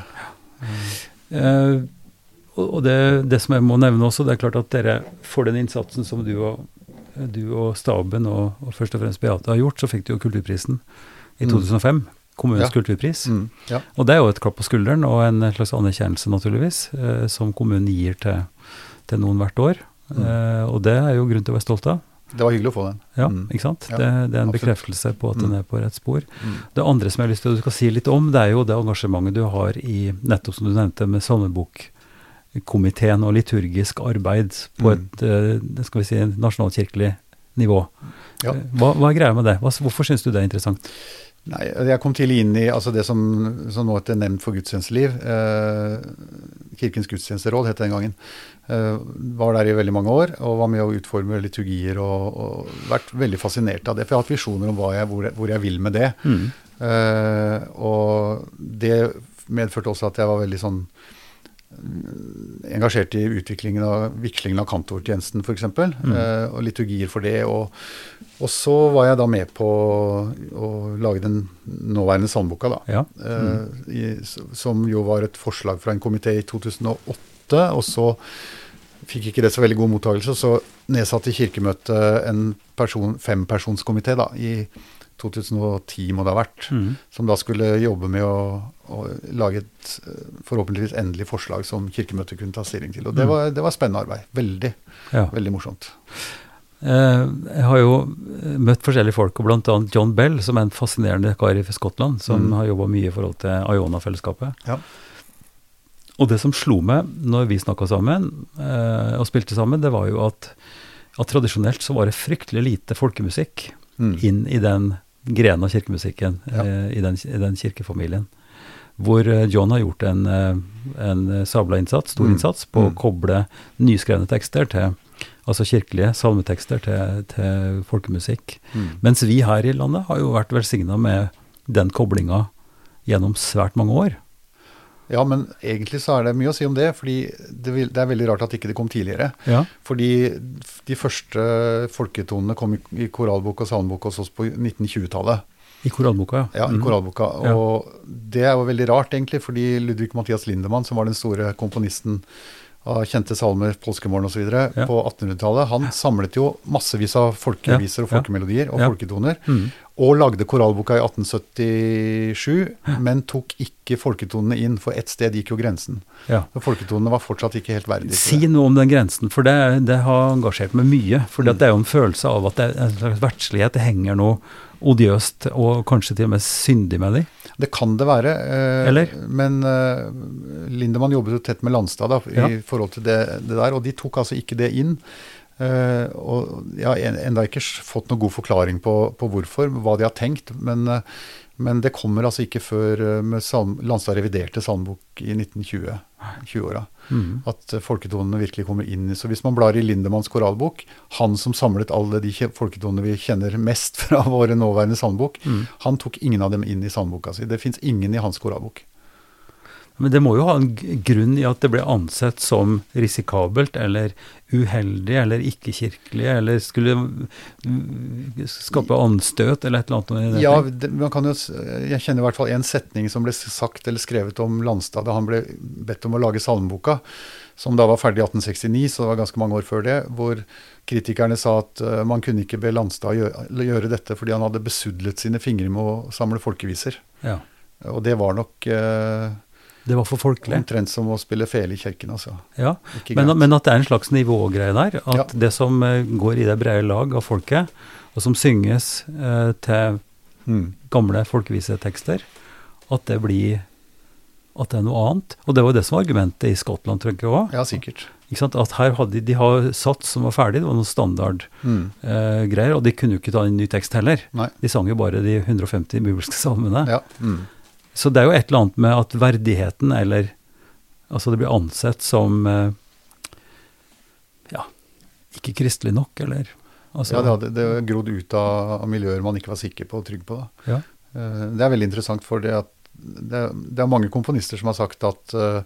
Speaker 1: Eh, og det, det som jeg må nevne også, det er klart at dere for den innsatsen som du og, du og staben og, og først og fremst Beate har gjort, så fikk du jo Kulturprisen i
Speaker 2: Mm.
Speaker 1: 2005. Kommunens
Speaker 2: Ja.
Speaker 1: kulturpris.
Speaker 2: Mm. Ja.
Speaker 1: Og det er jo et klapp på skulderen og en slags anerkjennelse, naturligvis, eh, som kommunen gir til, til noen hvert år.
Speaker 2: Mm.
Speaker 1: Eh, og det er jo grunn til å være stolt av.
Speaker 2: Det var hyggelig å få den.
Speaker 1: Ja,
Speaker 2: Mm.
Speaker 1: ikke sant?
Speaker 2: Ja,
Speaker 1: det, det er en
Speaker 2: absolutt.
Speaker 1: bekreftelse på at den
Speaker 2: Mm.
Speaker 1: er på rett spor.
Speaker 2: Mm.
Speaker 1: Det andre som jeg har lyst til at du skal si litt om, det er jo det engasjementet du har i, nettopp som du nevnte, med salmebokkomiteen og liturgisk arbeid på
Speaker 2: Mm.
Speaker 1: et eh, skal vi si, nasjonalkirkelig nivå.
Speaker 2: Ja.
Speaker 1: Eh, Hva, hva er greia med det? Hvorfor syns du det er interessant?
Speaker 2: Nei, jeg kom tidlig inn i altså det som, som nå heter Nemnd for gudstjenesteliv. Eh, Kirkens gudstjenesteråd het det den gangen. Eh, var der i veldig mange år og var med å utforme liturgier og, og vært veldig fascinert av det. For jeg har hatt visjoner om jeg, hvor, jeg, hvor jeg vil med det.
Speaker 1: Mm.
Speaker 2: Eh, og det medførte også at jeg var veldig sånn engasjert i utviklingen av vikslingen av kantortjenesten f.eks.
Speaker 1: Mm.
Speaker 2: Eh, og liturgier for det. Og, og så var jeg da med på å lage den nåværende salmeboka, da.
Speaker 1: Ja.
Speaker 2: Eh, i, som jo var et forslag fra en komité i 2008. Og så fikk ikke det så veldig god mottakelse, så nedsatte Kirkemøtet en person, fempersonskomité da, i 2010 må det ha vært,
Speaker 1: Mm.
Speaker 2: som da skulle jobbe med å, å lage et eh, forhåpentligvis endelig forslag som Kirkemøtet kunne ta stilling til. Og det
Speaker 1: Mm.
Speaker 2: var, det var spennende arbeid. Veldig,
Speaker 1: ja.
Speaker 2: veldig morsomt.
Speaker 1: Eh, jeg har jo eh, møtt forskjellige folk, og bl.a. John Bell, som er en fascinerende kar i Skottland, som
Speaker 2: Mm.
Speaker 1: har jobba mye i forhold til Iona-fellesskapet.
Speaker 2: Ja.
Speaker 1: Og det som slo meg når vi snakka sammen eh, og spilte sammen, det var jo at, at tradisjonelt så var det fryktelig lite folkemusikk
Speaker 2: Mm.
Speaker 1: inn i den grenen av kirkemusikken,
Speaker 2: Ja.
Speaker 1: eh, i, den, i den kirkefamilien. Hvor eh, John har gjort en, eh, en sabla innsats, stor
Speaker 2: Mm.
Speaker 1: innsats, på å
Speaker 2: Mm.
Speaker 1: koble nyskrevne tekster til Altså kirkelige salmetekster til, til folkemusikk.
Speaker 2: Mm.
Speaker 1: Mens vi her i landet har jo vært velsigna med den koblinga gjennom svært mange år.
Speaker 2: Ja, men egentlig så er det mye å si om det, fordi det, vil, det er veldig rart at ikke det kom tidligere.
Speaker 1: Ja.
Speaker 2: Fordi de første folketonene kom i, i koralbok og salmebok hos oss på 1920-tallet.
Speaker 1: I koralboka, ja.
Speaker 2: Ja, i
Speaker 1: Mm.
Speaker 2: koralboka.
Speaker 1: Ja.
Speaker 2: Og det er jo veldig rart, egentlig, fordi Ludvig Mathias Lindemann, som var den store komponisten av kjente salmer, Påskemorgen osv.,
Speaker 1: Ja.
Speaker 2: på 1800-tallet, han samlet jo massevis av folkeviser og folkemelodier og folketoner.
Speaker 1: Mm.
Speaker 2: Og lagde koralboka i 1877, men tok ikke folketonene inn, for ett sted gikk jo grensen.
Speaker 1: ja.
Speaker 2: Så folketonene var fortsatt ikke helt verdige.
Speaker 1: Si noe om den grensen, for det, det har engasjert meg mye. For
Speaker 2: Mm.
Speaker 1: det er jo en følelse av at det er en slags verdslighet. Det henger noe odiøst og kanskje til og med syndig med dem?
Speaker 2: Det kan det være. Eh? Men eh, Lindemann jobbet jo tett med Landstad da, i
Speaker 1: Ja.
Speaker 2: forhold til det, det der, og de tok altså ikke det inn. Eh, og jeg har ennå ikke fått noen god forklaring på, på hvorfor, hva de har tenkt. Men, eh, men det kommer altså ikke før eh, med Landstad reviderte salmebok i 1920. 20-åra.
Speaker 1: Mm.
Speaker 2: At eh, folketonene virkelig kommer inn. Så hvis man blar i Lindemanns koralbok, han som samlet alle de folketonene vi kjenner mest fra våre nåværende salmebok,
Speaker 1: Mm.
Speaker 2: han tok ingen av dem inn i salmeboka si. Det fins ingen i hans koralbok.
Speaker 1: Men det må jo ha en grunn i at det ble ansett som risikabelt eller uheldig eller ikke-kirkelig, eller skulle skape anstøt eller et eller annet.
Speaker 2: Ja, det, man kan jo, jeg kjenner i hvert fall en setning som ble sagt eller skrevet om Landstad da han ble bedt om å lage salmeboka, som da var ferdig i 1869, så det var ganske mange år før det, hvor kritikerne sa at eh, man kunne ikke be Landstad gjøre, gjøre dette fordi han hadde besudlet sine fingre med å samle folkeviser.
Speaker 1: ja.
Speaker 2: Og det var nok eh,
Speaker 1: Det var for folkelig.
Speaker 2: omtrent som å spille fele i kirken, altså.
Speaker 1: Ja. Men, men at det er en slags nivågreie der. At
Speaker 2: Ja.
Speaker 1: det som eh, går i det brede lag av folket, og som synges eh, til
Speaker 2: Mm.
Speaker 1: gamle folkevisetekster, at det blir at det er noe annet. Og det var jo det som var argumentet i Skottland, tror jeg òg.
Speaker 2: Ja, sikkert.
Speaker 1: At her hadde de, har sats som var ferdig, det var noen
Speaker 2: Mm.
Speaker 1: standardgreier, og de kunne jo ikke ta en ny tekst heller.
Speaker 2: Nei.
Speaker 1: De sang jo bare de 150 bibelske salmene.
Speaker 2: Ja. Mm.
Speaker 1: Så det er jo et eller annet med at verdigheten, eller Altså det blir ansett som eh, ja, ikke kristelig nok, eller altså,
Speaker 2: ja, det hadde det grodd ut av, miljøer man ikke var sikker på og trygg på.
Speaker 1: Ja.
Speaker 2: Eh, Det er veldig interessant, for det, at det, det er mange komponister som har sagt at eh,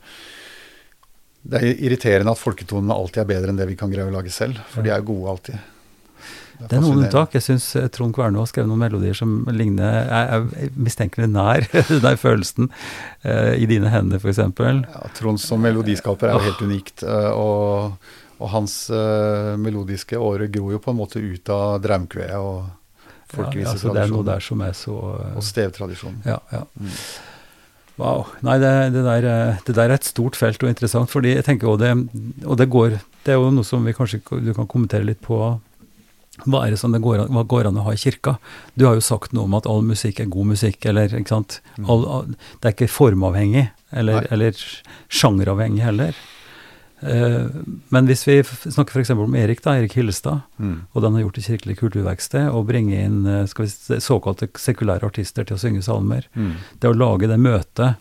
Speaker 2: det er irriterende at folketonene alltid er bedre enn det vi kan greie å lage selv, for de er gode alltid.
Speaker 1: Det er noen unntak. Jeg syns Trond Kvernå har skrevet noen melodier som ligner Jeg er mistenkelig nær den følelsen Uh, i dine hender, f.eks.
Speaker 2: Ja, Trond som melodiskaper er jo helt unikt. Uh, og, og hans uh, melodiske åre gror jo på en måte ut av draumkveet og
Speaker 1: Ja, altså, det er noe
Speaker 2: folkevisetradisjonen.
Speaker 1: der som er så eh,
Speaker 2: og stevtradisjonen.
Speaker 1: Ja, ja.
Speaker 2: Mm.
Speaker 1: Wow. Nei, det, det, der, eh, det der er et stort felt og interessant, fordi jeg tenker også det, og det går Det er jo noe som vi kanskje du kan kommentere litt på. Hva er det som det går, an- går an å ha i kirka? Du har jo sagt noe om at all musikk er god musikk, eller ikke sant.
Speaker 2: Mm.
Speaker 1: All, all, det er ikke formavhengig, eller, eller sjangeravhengig heller. Uh, men hvis vi snakker f.eks. om Erik, da, Erik Hillestad,
Speaker 2: Mm.
Speaker 1: og den har gjort i Kirkelig kulturverksted, og bringe inn eh, skal vi såkalte sekulære artister til å synge salmer.
Speaker 2: Mm.
Speaker 1: Det å lage det møtet,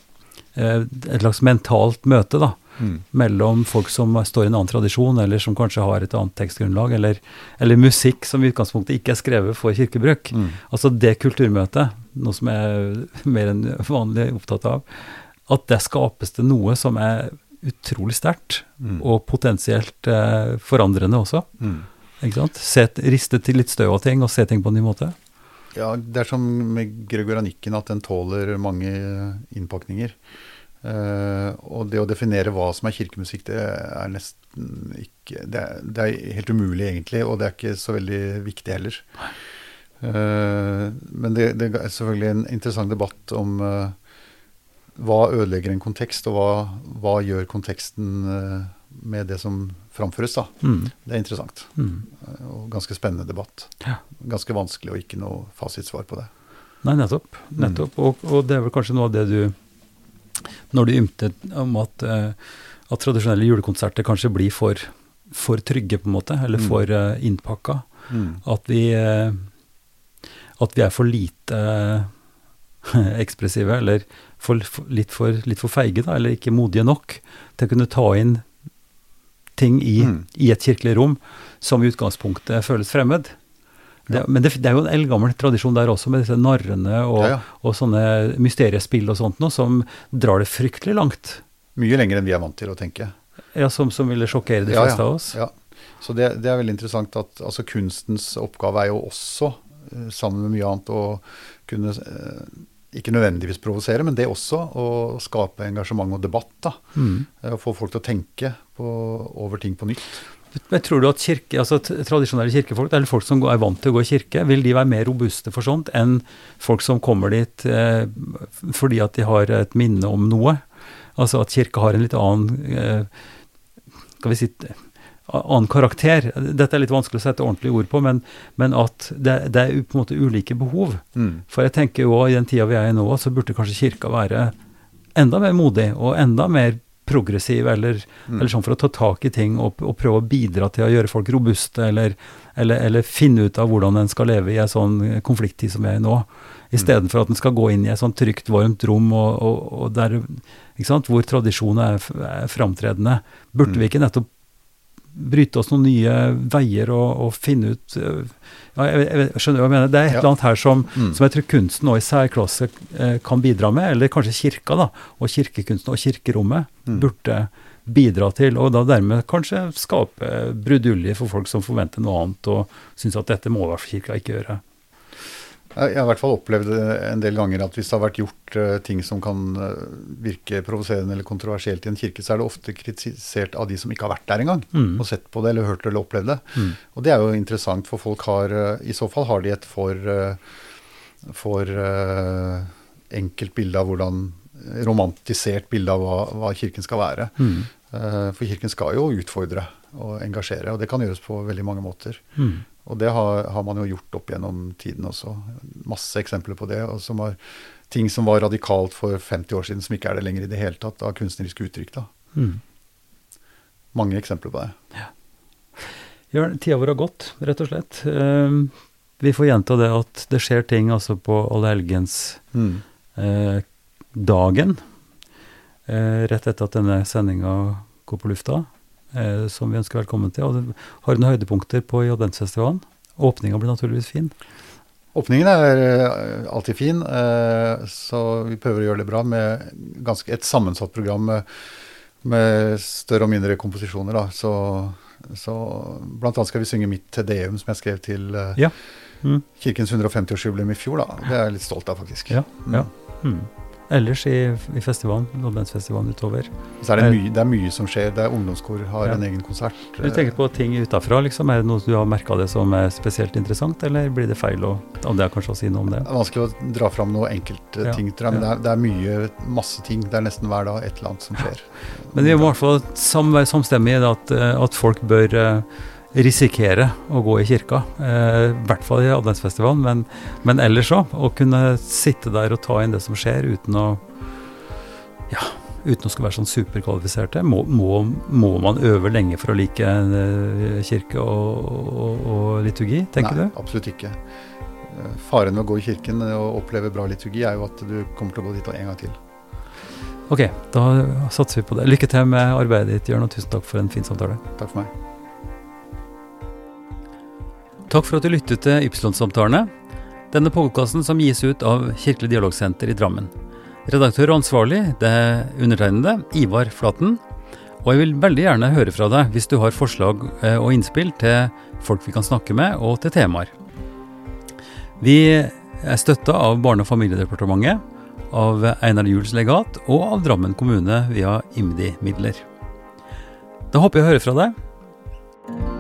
Speaker 1: eh, et slags mentalt møte, da,
Speaker 2: Mm.
Speaker 1: mellom folk som står i en annen tradisjon, eller som kanskje har et annet tekstgrunnlag, eller, eller musikk som i utgangspunktet ikke er skrevet for kirkebruk.
Speaker 2: Mm.
Speaker 1: Altså det kulturmøtet, noe som jeg er mer enn vanlig opptatt av, at der skapes det noe som er utrolig sterkt,
Speaker 2: Mm.
Speaker 1: og potensielt eh, forandrende også.
Speaker 2: Mm.
Speaker 1: Ikke sant? Se, riste til litt støv av ting, og se ting på en ny måte.
Speaker 2: Ja, det er som med gregoranikken, at den tåler mange innpakninger. Eh, og det å definere hva som er kirkemusikk, det er nesten ikke Det er, det er helt umulig, egentlig, og det er ikke så veldig viktig heller. Uh, men det, det er selvfølgelig en interessant debatt om uh, hva ødelegger en kontekst, og hva, hva gjør konteksten med det som framføres. da.
Speaker 1: Mm.
Speaker 2: Det er interessant,
Speaker 1: Mm.
Speaker 2: og ganske spennende debatt.
Speaker 1: Ja.
Speaker 2: Ganske vanskelig og ikke noe fasitsvar på det.
Speaker 1: Nei, nettopp. nettopp. Og, og det er vel kanskje noe av det du Når du ymtet om at, eh, at tradisjonelle julekonserter kanskje blir for, for trygge, på en måte, eller
Speaker 2: Mm.
Speaker 1: for uh, innpakka.
Speaker 2: Mm.
Speaker 1: At vi, eh, at vi er for lite eh, ekspressive, eller for, for, litt, for, litt for feige, da, eller ikke modige nok til å kunne ta inn ting i,
Speaker 2: Mm.
Speaker 1: i et kirkelig rom som i utgangspunktet føles fremmed. Det, Men det, det er jo en eldgammel tradisjon der også, med disse narrene og,
Speaker 2: Ja, ja.
Speaker 1: og sånne mysteriespill og sånt noe, som drar det fryktelig langt.
Speaker 2: Mye lenger enn vi er vant til å tenke.
Speaker 1: Ja, som, som ville sjokkere de fleste av oss.
Speaker 2: Ja. Så det, det er veldig interessant at altså, kunstens oppgave er jo også, eh, sammen med mye annet, å kunne eh, ikke nødvendigvis provosere, men det også å skape engasjement og debatt. da.
Speaker 1: Mm.
Speaker 2: Eh, Og få folk til å tenke på, over ting på nytt.
Speaker 1: Men tror du at kirke, altså tradisjonelle kirkefolk, eller folk som er vant til å gå i kirke, vil de være mer robuste for sånt enn folk som kommer dit eh, fordi at de har et minne om noe? Altså at kirka har en litt annen eh, skal vi si, annen karakter. Dette er litt vanskelig å sette ordentlige ord på, men, men at det, det er på en måte ulike behov.
Speaker 2: Mm.
Speaker 1: For jeg tenker jo i den tida vi er i nå, så burde kanskje kirka være enda mer modig og enda mer progressiv, eller,
Speaker 2: Mm.
Speaker 1: eller sånn for å ta tak i ting og, og prøve å bidra til å gjøre folk robuste, eller, eller, eller finne ut av hvordan en skal leve i en sånn konflikttid som vi er i nå. Istedenfor at en skal gå inn i et sånt trygt, varmt rom og, og, og der, hvor tradisjonen er, er framtredende. Burde
Speaker 2: Mm.
Speaker 1: vi ikke nettopp bryte oss noen nye veier og, og finne ut øh, ja, jeg, jeg, skjønner hva jeg mener. Det er et eller annet her som,
Speaker 2: Mm.
Speaker 1: som jeg tror kunsten og i særklasse eh, kan bidra med, eller kanskje kirka, da, og kirkekunsten og kirkerommet
Speaker 2: Mm.
Speaker 1: burde bidra til, og da dermed kanskje skape brudulje for folk som forventer noe annet, og syns at dette må i hvert fall kirka ikke gjøre.
Speaker 2: Jeg har i hvert fall opplevd eh, en del ganger at hvis det har vært gjort eh, ting som kan eh, virke provoserende eller kontroversielt i en kirke, så er det ofte kritisert av de som ikke har vært der engang.
Speaker 1: Mm.
Speaker 2: Og sett på det eller hørt det eller opplevd det.
Speaker 1: Mm.
Speaker 2: Og det er jo interessant, for folk har I så fall har de et for, for enkelt bilde av hvordan Romantisert bilde av hva, hva kirken skal være.
Speaker 1: Mm.
Speaker 2: For kirken skal jo utfordre og engasjere, og det kan gjøres på veldig mange måter.
Speaker 1: Mm.
Speaker 2: Og det har, har man jo gjort opp gjennom tiden også. Masse eksempler på det. Og som var ting som var radikalt for 50 år siden, som ikke er det lenger i det hele tatt, av kunstneriske uttrykk. da.
Speaker 1: Mm.
Speaker 2: Mange eksempler på det.
Speaker 1: Ja, tida vår har gått, rett og slett. Uh, vi får gjenta det at det skjer ting altså på allehelgensdagen.
Speaker 2: Mm.
Speaker 1: eh, dagen, eh, rett etter at denne sendinga går på lufta, som vi ønsker velkommen til. Og det har du noen høydepunkter på i adventsfestivalen? Åpninga blir naturligvis fin.
Speaker 2: Åpningen er eh, alltid fin, eh, så vi prøver å gjøre det bra med ganske et sammensatt program med, med større og mindre komposisjoner. Da. Så, så blant annet skal vi synge mitt Tedeum, som jeg skrev til eh,
Speaker 1: Ja. Mm.
Speaker 2: Kirkens 150-årsjubileum i fjor. Da. Det er jeg litt stolt av, faktisk.
Speaker 1: Ja,
Speaker 2: Mm.
Speaker 1: ja. Mm. Ellers i, i festivalen, adventsfestivalen utover.
Speaker 2: Så er det, mye, det er mye som skjer. Det er Ungdomskor har
Speaker 1: Ja.
Speaker 2: en egen konsert.
Speaker 1: Du tenker på ting utafra, liksom. Er det noe du har merka det som er spesielt interessant, eller blir det feil å om det er kanskje å si noe om det?
Speaker 2: Det er vanskelig å dra fram noe enkelte
Speaker 1: Ja,
Speaker 2: ting, tror jeg, men det, er, det er mye, masse ting. Det er nesten hver dag et eller annet som skjer.
Speaker 1: Men vi må i hvert fall være samstemmige i at, eh, at folk bør eh, risikere å gå i kirka. eh, I hvert fall i adventsfestivalen, men, men ellers òg. Å kunne sitte der og ta inn det som skjer, uten å ja, uten å skulle være sånn superkvalifiserte? Må, må, må man øve lenge for å like uh, kirke og, og, og, liturgi, tenker
Speaker 2: Nei,
Speaker 1: du?
Speaker 2: absolutt ikke. Faren med å gå i kirken og oppleve bra liturgi er jo at du kommer til å gå dit en gang til.
Speaker 1: Ok, da satser vi på det. Lykke til med arbeidet ditt, Jørn, og tusen takk for en fin samtale.
Speaker 2: Takk for meg.
Speaker 1: Takk for at du lyttet til Ypsilon-samtalene. Denne podkasten som gis ut av Kirkelig dialogsenter i Drammen. Redaktør og ansvarlig det er undertegnede, Ivar Flaten. Og jeg vil veldig gjerne høre fra deg hvis du har forslag eh, og innspill til folk vi kan snakke med, og til temaer. Vi er støtta av Barne- og familiedepartementet, av Einar Juels legat og av Drammen kommune via IMDi-midler. Da håper jeg å høre fra deg.